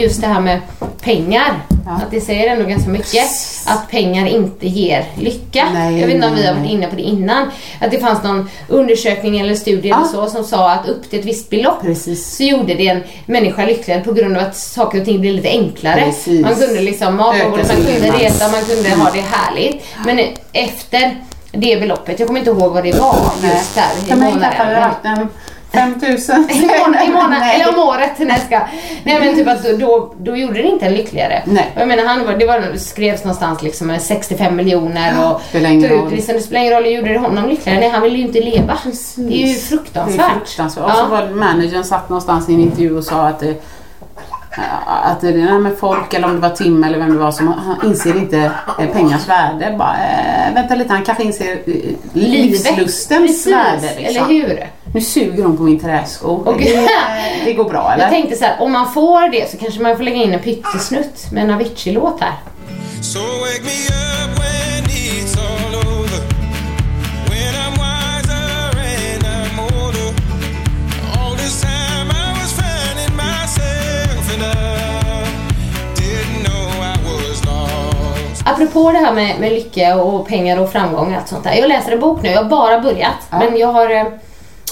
Speaker 2: just det här med pengar.
Speaker 3: Ja.
Speaker 2: Att det säger ändå ganska mycket. Att pengar inte ger lycka.
Speaker 3: Nej,
Speaker 2: jag vet inte om vi har varit inne på det innan. Att det fanns någon undersökning eller studie
Speaker 3: Ja.
Speaker 2: eller så som sa att upp till ett visst belopp
Speaker 3: Precis.
Speaker 2: så gjorde det en människa lyckligare på grund av att saker och ting blev lite enklare.
Speaker 3: Precis.
Speaker 2: Man kunde liksom mat på
Speaker 3: Öka
Speaker 2: bordet, man kunde resa, man kunde ha det härligt. Men efter det beloppet, jag kommer inte ihåg vad det var just där i månaden.
Speaker 3: Varit en 5000.
Speaker 2: I månaden, *laughs* i månaden eller om året. Nej, ska. Nej men typ att då, då, gjorde det inte en lyckligare.
Speaker 3: Nej.
Speaker 2: Och Jag menar han var, det var, det skrevs någonstans liksom med 65 miljoner och
Speaker 3: spelar ingen
Speaker 2: ut
Speaker 3: roll.
Speaker 2: liksom, det spelar ingen roll, gjorde det honom lyckligare? Nej han ville ju inte leva. Det är ju
Speaker 3: Det
Speaker 2: fruktansvärt.
Speaker 3: är fruktansvärt. Och så
Speaker 2: Ja.
Speaker 3: var det managern satt någonstans i en intervju och sa att det, att det är med folk eller om det var Tim eller vem det var som han inser inte eh, pengars värde. Bara, eh, vänta lite, han kanske inser eh, livslustens
Speaker 2: Precis,
Speaker 3: värde. Liksom.
Speaker 2: eller hur?
Speaker 3: Nu suger hon på min träsko.
Speaker 2: Och-
Speaker 3: Det, det går bra eller?
Speaker 2: Jag tänkte så här, om man får det så kanske man får lägga in en pyttesnutt med en Avicii-låt här.
Speaker 4: So.
Speaker 2: Apropå det här med, med lycka och pengar och framgång och allt sånt där. Jag läser en bok nu, jag har bara börjat. Men jag har, eh,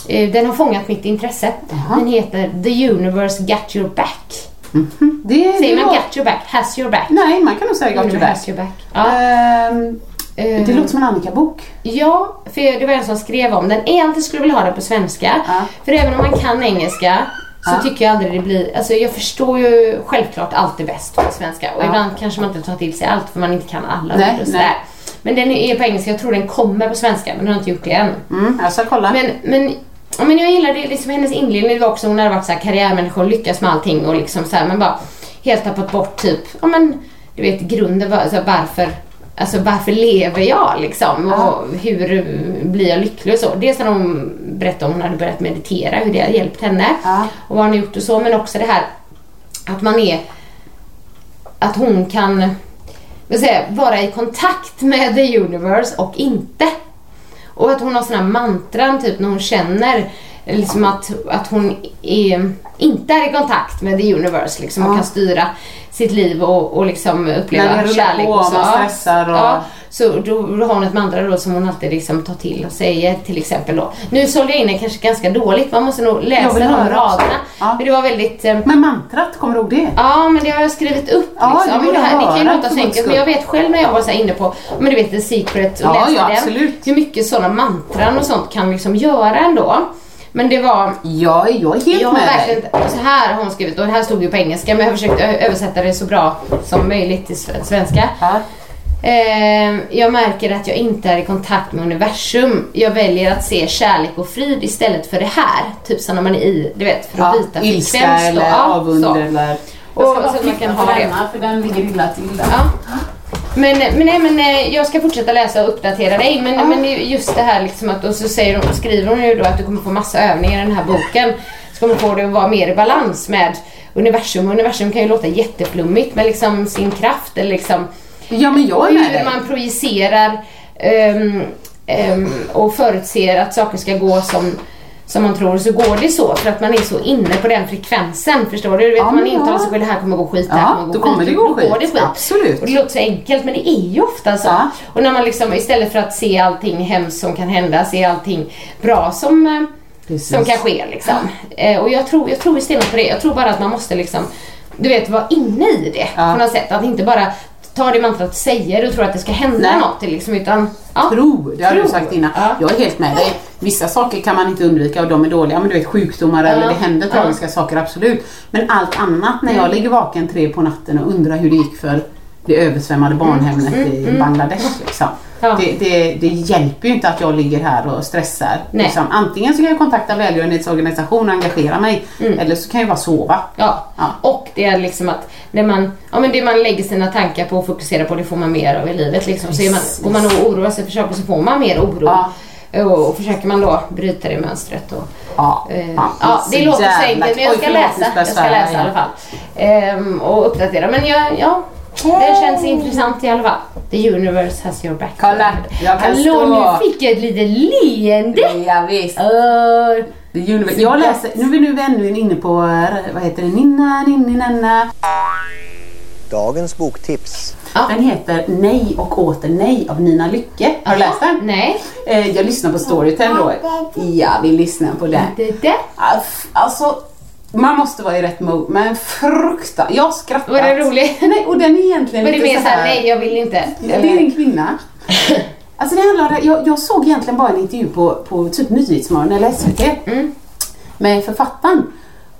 Speaker 2: den har fångat mitt intresse. Den heter The Universe Got Your Back.
Speaker 3: Det,
Speaker 2: Säger
Speaker 3: det
Speaker 2: man
Speaker 3: var-
Speaker 2: got your back? Has your back?
Speaker 3: Nej, man kan nog säga got your
Speaker 2: Universe
Speaker 3: back.
Speaker 2: has your back. Ja. Eh,
Speaker 3: det låter som en Annika-bok.
Speaker 2: Ja, för det var en som skrev om den. Egentligen skulle jag vilja ha den på svenska.
Speaker 3: Ja.
Speaker 2: För även om man kan engelska så
Speaker 3: Ja.
Speaker 2: tycker jag aldrig det blir... Alltså jag förstår ju självklart alltid bäst på svenska. Och
Speaker 3: Ja.
Speaker 2: ibland kanske man inte tar till sig allt för man inte kan alla
Speaker 3: Nej,
Speaker 2: ord och sådär. Men den är på engelska, jag tror den kommer på svenska men jag har inte gjort det än.
Speaker 3: Mm, jag ska kolla.
Speaker 2: Men, men, ja, men jag gillar det, liksom hennes inledning det var också, hon hade varit så här karriärmänniska och lyckats med allting och liksom så här, men bara helt tappat bort typ, ja men du vet grunden var, alltså, varför Alltså varför lever jag liksom? Och hur blir jag lycklig och så. Dels har hon berättat om hon hade börjat meditera, hur det har hjälpt henne.
Speaker 3: Ja.
Speaker 2: Och vad hon gjort och så. Men också det här att man är... Att hon kan vad säger, jag, vara i kontakt med the universe och inte. Och att hon har såna här mantran typ när hon känner liksom att, att hon är, inte är i kontakt med the universe liksom, och
Speaker 3: Ja.
Speaker 2: kan styra sitt liv och, och liksom uppleva
Speaker 3: När det
Speaker 2: kärlek
Speaker 3: på
Speaker 2: och så.
Speaker 3: man stressar och-
Speaker 2: Ja, så då har hon ett mantra då som hon alltid liksom tar till och säger till exempel då. Nu sålde jag in det kanske ganska dåligt, man måste nog läsa de raderna.
Speaker 3: Ja.
Speaker 2: För det var väldigt eh,
Speaker 3: Men mantrat, kommer du ihåg det?
Speaker 2: Ja, men det har jag skrivit upp.
Speaker 3: Ja,
Speaker 2: liksom.
Speaker 3: det
Speaker 2: det, här, det kan ju låta så enkelt, men jag vet själv när jag var så inne på, men du vet The Secret och
Speaker 3: Ja,
Speaker 2: läste
Speaker 3: ja,
Speaker 2: den.
Speaker 3: absolut.
Speaker 2: Hur mycket sådana mantran och sånt kan liksom göra ändå. Men det var...
Speaker 3: Ja, jag är helt
Speaker 2: Jag
Speaker 3: med
Speaker 2: verkligen, så här har hon skrivit och det här stod ju på engelska men jag har försökt ö- översätta det så bra som möjligt till sve- svenska.
Speaker 3: Ja.
Speaker 2: Ehm, jag märker att jag inte är i kontakt med universum. Jag väljer att se kärlek och frid istället för det här. Typ som när man är i, du vet, för att
Speaker 3: Ja,
Speaker 2: byta
Speaker 3: ilska
Speaker 2: frekvens då.
Speaker 3: eller
Speaker 2: Ja,
Speaker 3: avund eller...
Speaker 2: Och
Speaker 3: Jag ska bara
Speaker 2: så att man kan ha det.
Speaker 3: för den ligger illa till där.
Speaker 2: Ja. Men, men, nej, men eh, jag ska fortsätta läsa och uppdatera dig. Men, men just det här liksom att, och så säger hon, skriver hon ju då att du kommer få massa övningar i den här boken. Så kommer få det att vara mer i balans med universum. Universum kan ju låta jätteflummigt med liksom sin kraft eller liksom
Speaker 3: Ja, men jag är med
Speaker 2: hur
Speaker 3: dig.
Speaker 2: man projicerar ehm, ehm, och förutser att saker ska gå som, som man tror så går det så för att man är så inne på den frekvensen. Förstår du? du vet,
Speaker 3: Ja,
Speaker 2: man intalar sig själv det här kommer gå skit, det här kommer gå
Speaker 3: då kommer
Speaker 2: skit.
Speaker 3: det gå
Speaker 2: Då går
Speaker 3: skit.
Speaker 2: det
Speaker 3: Absolut.
Speaker 2: Och det låter så enkelt men det är ju ofta så.
Speaker 3: Ja.
Speaker 2: Och när man liksom istället för att se allting hemskt som kan hända, se allting bra som eh,
Speaker 3: Precis.
Speaker 2: som kan ske liksom. Eh, och jag tror, jag tror stenhårt på det. Jag tror bara att man måste liksom, du vet, vara inne i det
Speaker 3: Ja.
Speaker 2: på något sätt. Att inte bara ta det mantrat säger och tro att det ska hända
Speaker 3: Nej.
Speaker 2: något liksom, utan ja.
Speaker 3: Tro, det har du sagt innan.
Speaker 2: Ja.
Speaker 3: Jag är helt med dig. Vissa saker kan man inte undvika och de är dåliga. Men du vet sjukdomar eller det händer
Speaker 2: Ja.
Speaker 3: tragiska saker, absolut. Men allt annat, när jag
Speaker 2: Mm.
Speaker 3: ligger vaken tre på natten och undrar hur det gick för det översvämmade
Speaker 2: Mm.
Speaker 3: barnhemmet i Bangladesh. Liksom.
Speaker 2: Ja.
Speaker 3: Det, det, det hjälper ju inte att jag ligger här och stressar. Liksom, antingen så kan jag kontakta välgörenhetsorganisation och engagera mig. Eller så kan jag bara sova.
Speaker 2: Ja.
Speaker 3: Ja.
Speaker 2: och det är liksom att det man, ja, men det man lägger sina tankar på och fokuserar på det får man mer av i livet. Liksom. Så man, går man och oroar sig för saker så får man mer oro.
Speaker 3: Ja.
Speaker 2: Och, försöker man då bryta det mönstret. Och,
Speaker 3: Ja,
Speaker 2: eh,
Speaker 3: ja,
Speaker 2: ja, det låter så enkelt men jag ska läsa. Jag ska läsa i alla fall. Ehm, och uppdatera. Men jag, ja, det känns intressant i alla fall. The universe has your back.
Speaker 3: Kolla, jag kan
Speaker 2: Hallå,
Speaker 3: stå.
Speaker 2: nu fick jag ett litet leende.
Speaker 3: Ja, visst.
Speaker 2: Uh,
Speaker 3: är universe. Jag läser, nu är vi nu ännu inne på, eh, vad heter det, Ninna, Ninni, Nanna.
Speaker 5: Dagens boktips.
Speaker 3: Den heter Nej och åter nej av Nina Lycke. Har du läst den?
Speaker 2: nej.
Speaker 3: Eh, Jag lyssnar på Storytel då. Ja, vi lyssnar på den.
Speaker 2: Det.
Speaker 3: Aff, Alltså, man måste vara i rätt mode, men frukta. Jag skrattar.
Speaker 2: Var det roligt?
Speaker 3: Nej, och den är egentligen
Speaker 2: Var det
Speaker 3: lite
Speaker 2: mer såhär, nej jag vill inte?
Speaker 3: Det är en kvinna. *laughs* Alltså det handlar om, jag, jag såg egentligen bara en intervju på, på typ Nyhetsmorgon eller SVT
Speaker 2: Mm.
Speaker 3: med författaren.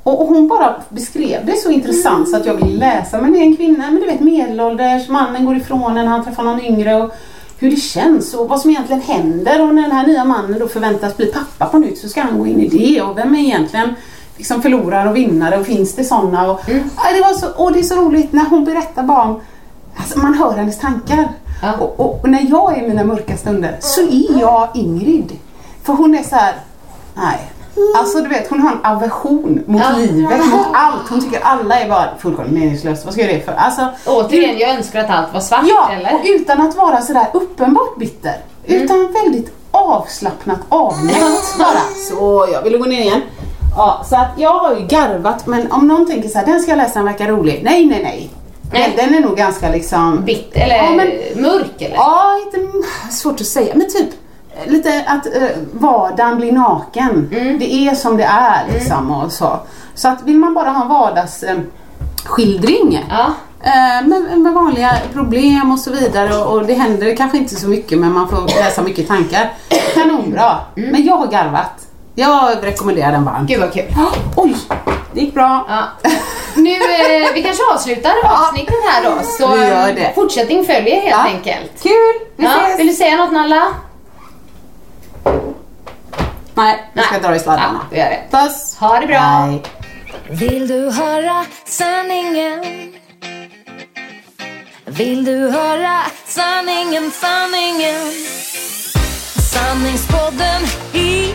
Speaker 3: Och, och hon bara beskrev det så intressant så att jag ville läsa. Men det är en kvinna, men du vet medelålders, mannen går ifrån en, han träffar någon yngre. Och hur det känns och vad som egentligen händer. Och när den här nya mannen då förväntas bli pappa på nytt så ska han gå in i det. Och vem är egentligen liksom förlorare och vinnare och finns det sådana? Och,
Speaker 2: Mm.
Speaker 3: det var så, och det är så roligt när hon berättar bara om Alltså man hör hennes tankar.
Speaker 2: Ja.
Speaker 3: Och, och, och när jag är i mina mörka stunder så är jag Ingrid. För hon är så här, nej. Alltså du vet hon har en aversion mot
Speaker 2: Ja.
Speaker 3: livet, mot allt. Hon tycker alla är bara fullkomligt meningslöst. Vad ska jag göra det för? Alltså,
Speaker 2: Återigen, jag önskar att allt var svart
Speaker 3: Ja,
Speaker 2: eller?
Speaker 3: och utan att vara sådär uppenbart bitter. Utan väldigt avslappnat, avmätt bara. Så, jag ville gå ner igen. Ja, så att jag har ju garvat, men om någon tänker så här, den ska jag läsa, den verkar rolig. Nej, nej, nej.
Speaker 2: Nej.
Speaker 3: Den, den är nog ganska liksom...
Speaker 2: Bitt eller
Speaker 3: Ja, men-
Speaker 2: mörk eller?
Speaker 3: Ja, inte, svårt att säga, men typ lite att uh, vardagen blir naken. Det är som det är liksom och så. Så att vill man bara ha en vardagsskildring skildring
Speaker 2: Ja.
Speaker 3: Eh, med, med vanliga problem och så vidare och, och det händer kanske inte så mycket men man får läsa mycket tankar. *coughs* Kanonbra! Men jag har garvat. Jag rekommenderar den varmt.
Speaker 2: Gud vad kul.
Speaker 3: Oj, det gick bra.
Speaker 2: Ja. Nu, eh, vi kanske avslutar avsnittet här då. Så
Speaker 3: Vi gör
Speaker 2: eh,
Speaker 3: det.
Speaker 2: fortsättning följer helt
Speaker 3: Ja.
Speaker 2: enkelt.
Speaker 3: Kul! Vi
Speaker 2: Ja,
Speaker 3: ses!
Speaker 2: vill du säga något Nalla?
Speaker 3: Nej, jag ska dra i sladdarna.
Speaker 2: Ja, vi gör det.
Speaker 3: Puss!
Speaker 2: Ha det bra.
Speaker 3: Hej.
Speaker 1: Vill du höra sanningen? Vill du höra sanningen, sanningen? Sanningspodden i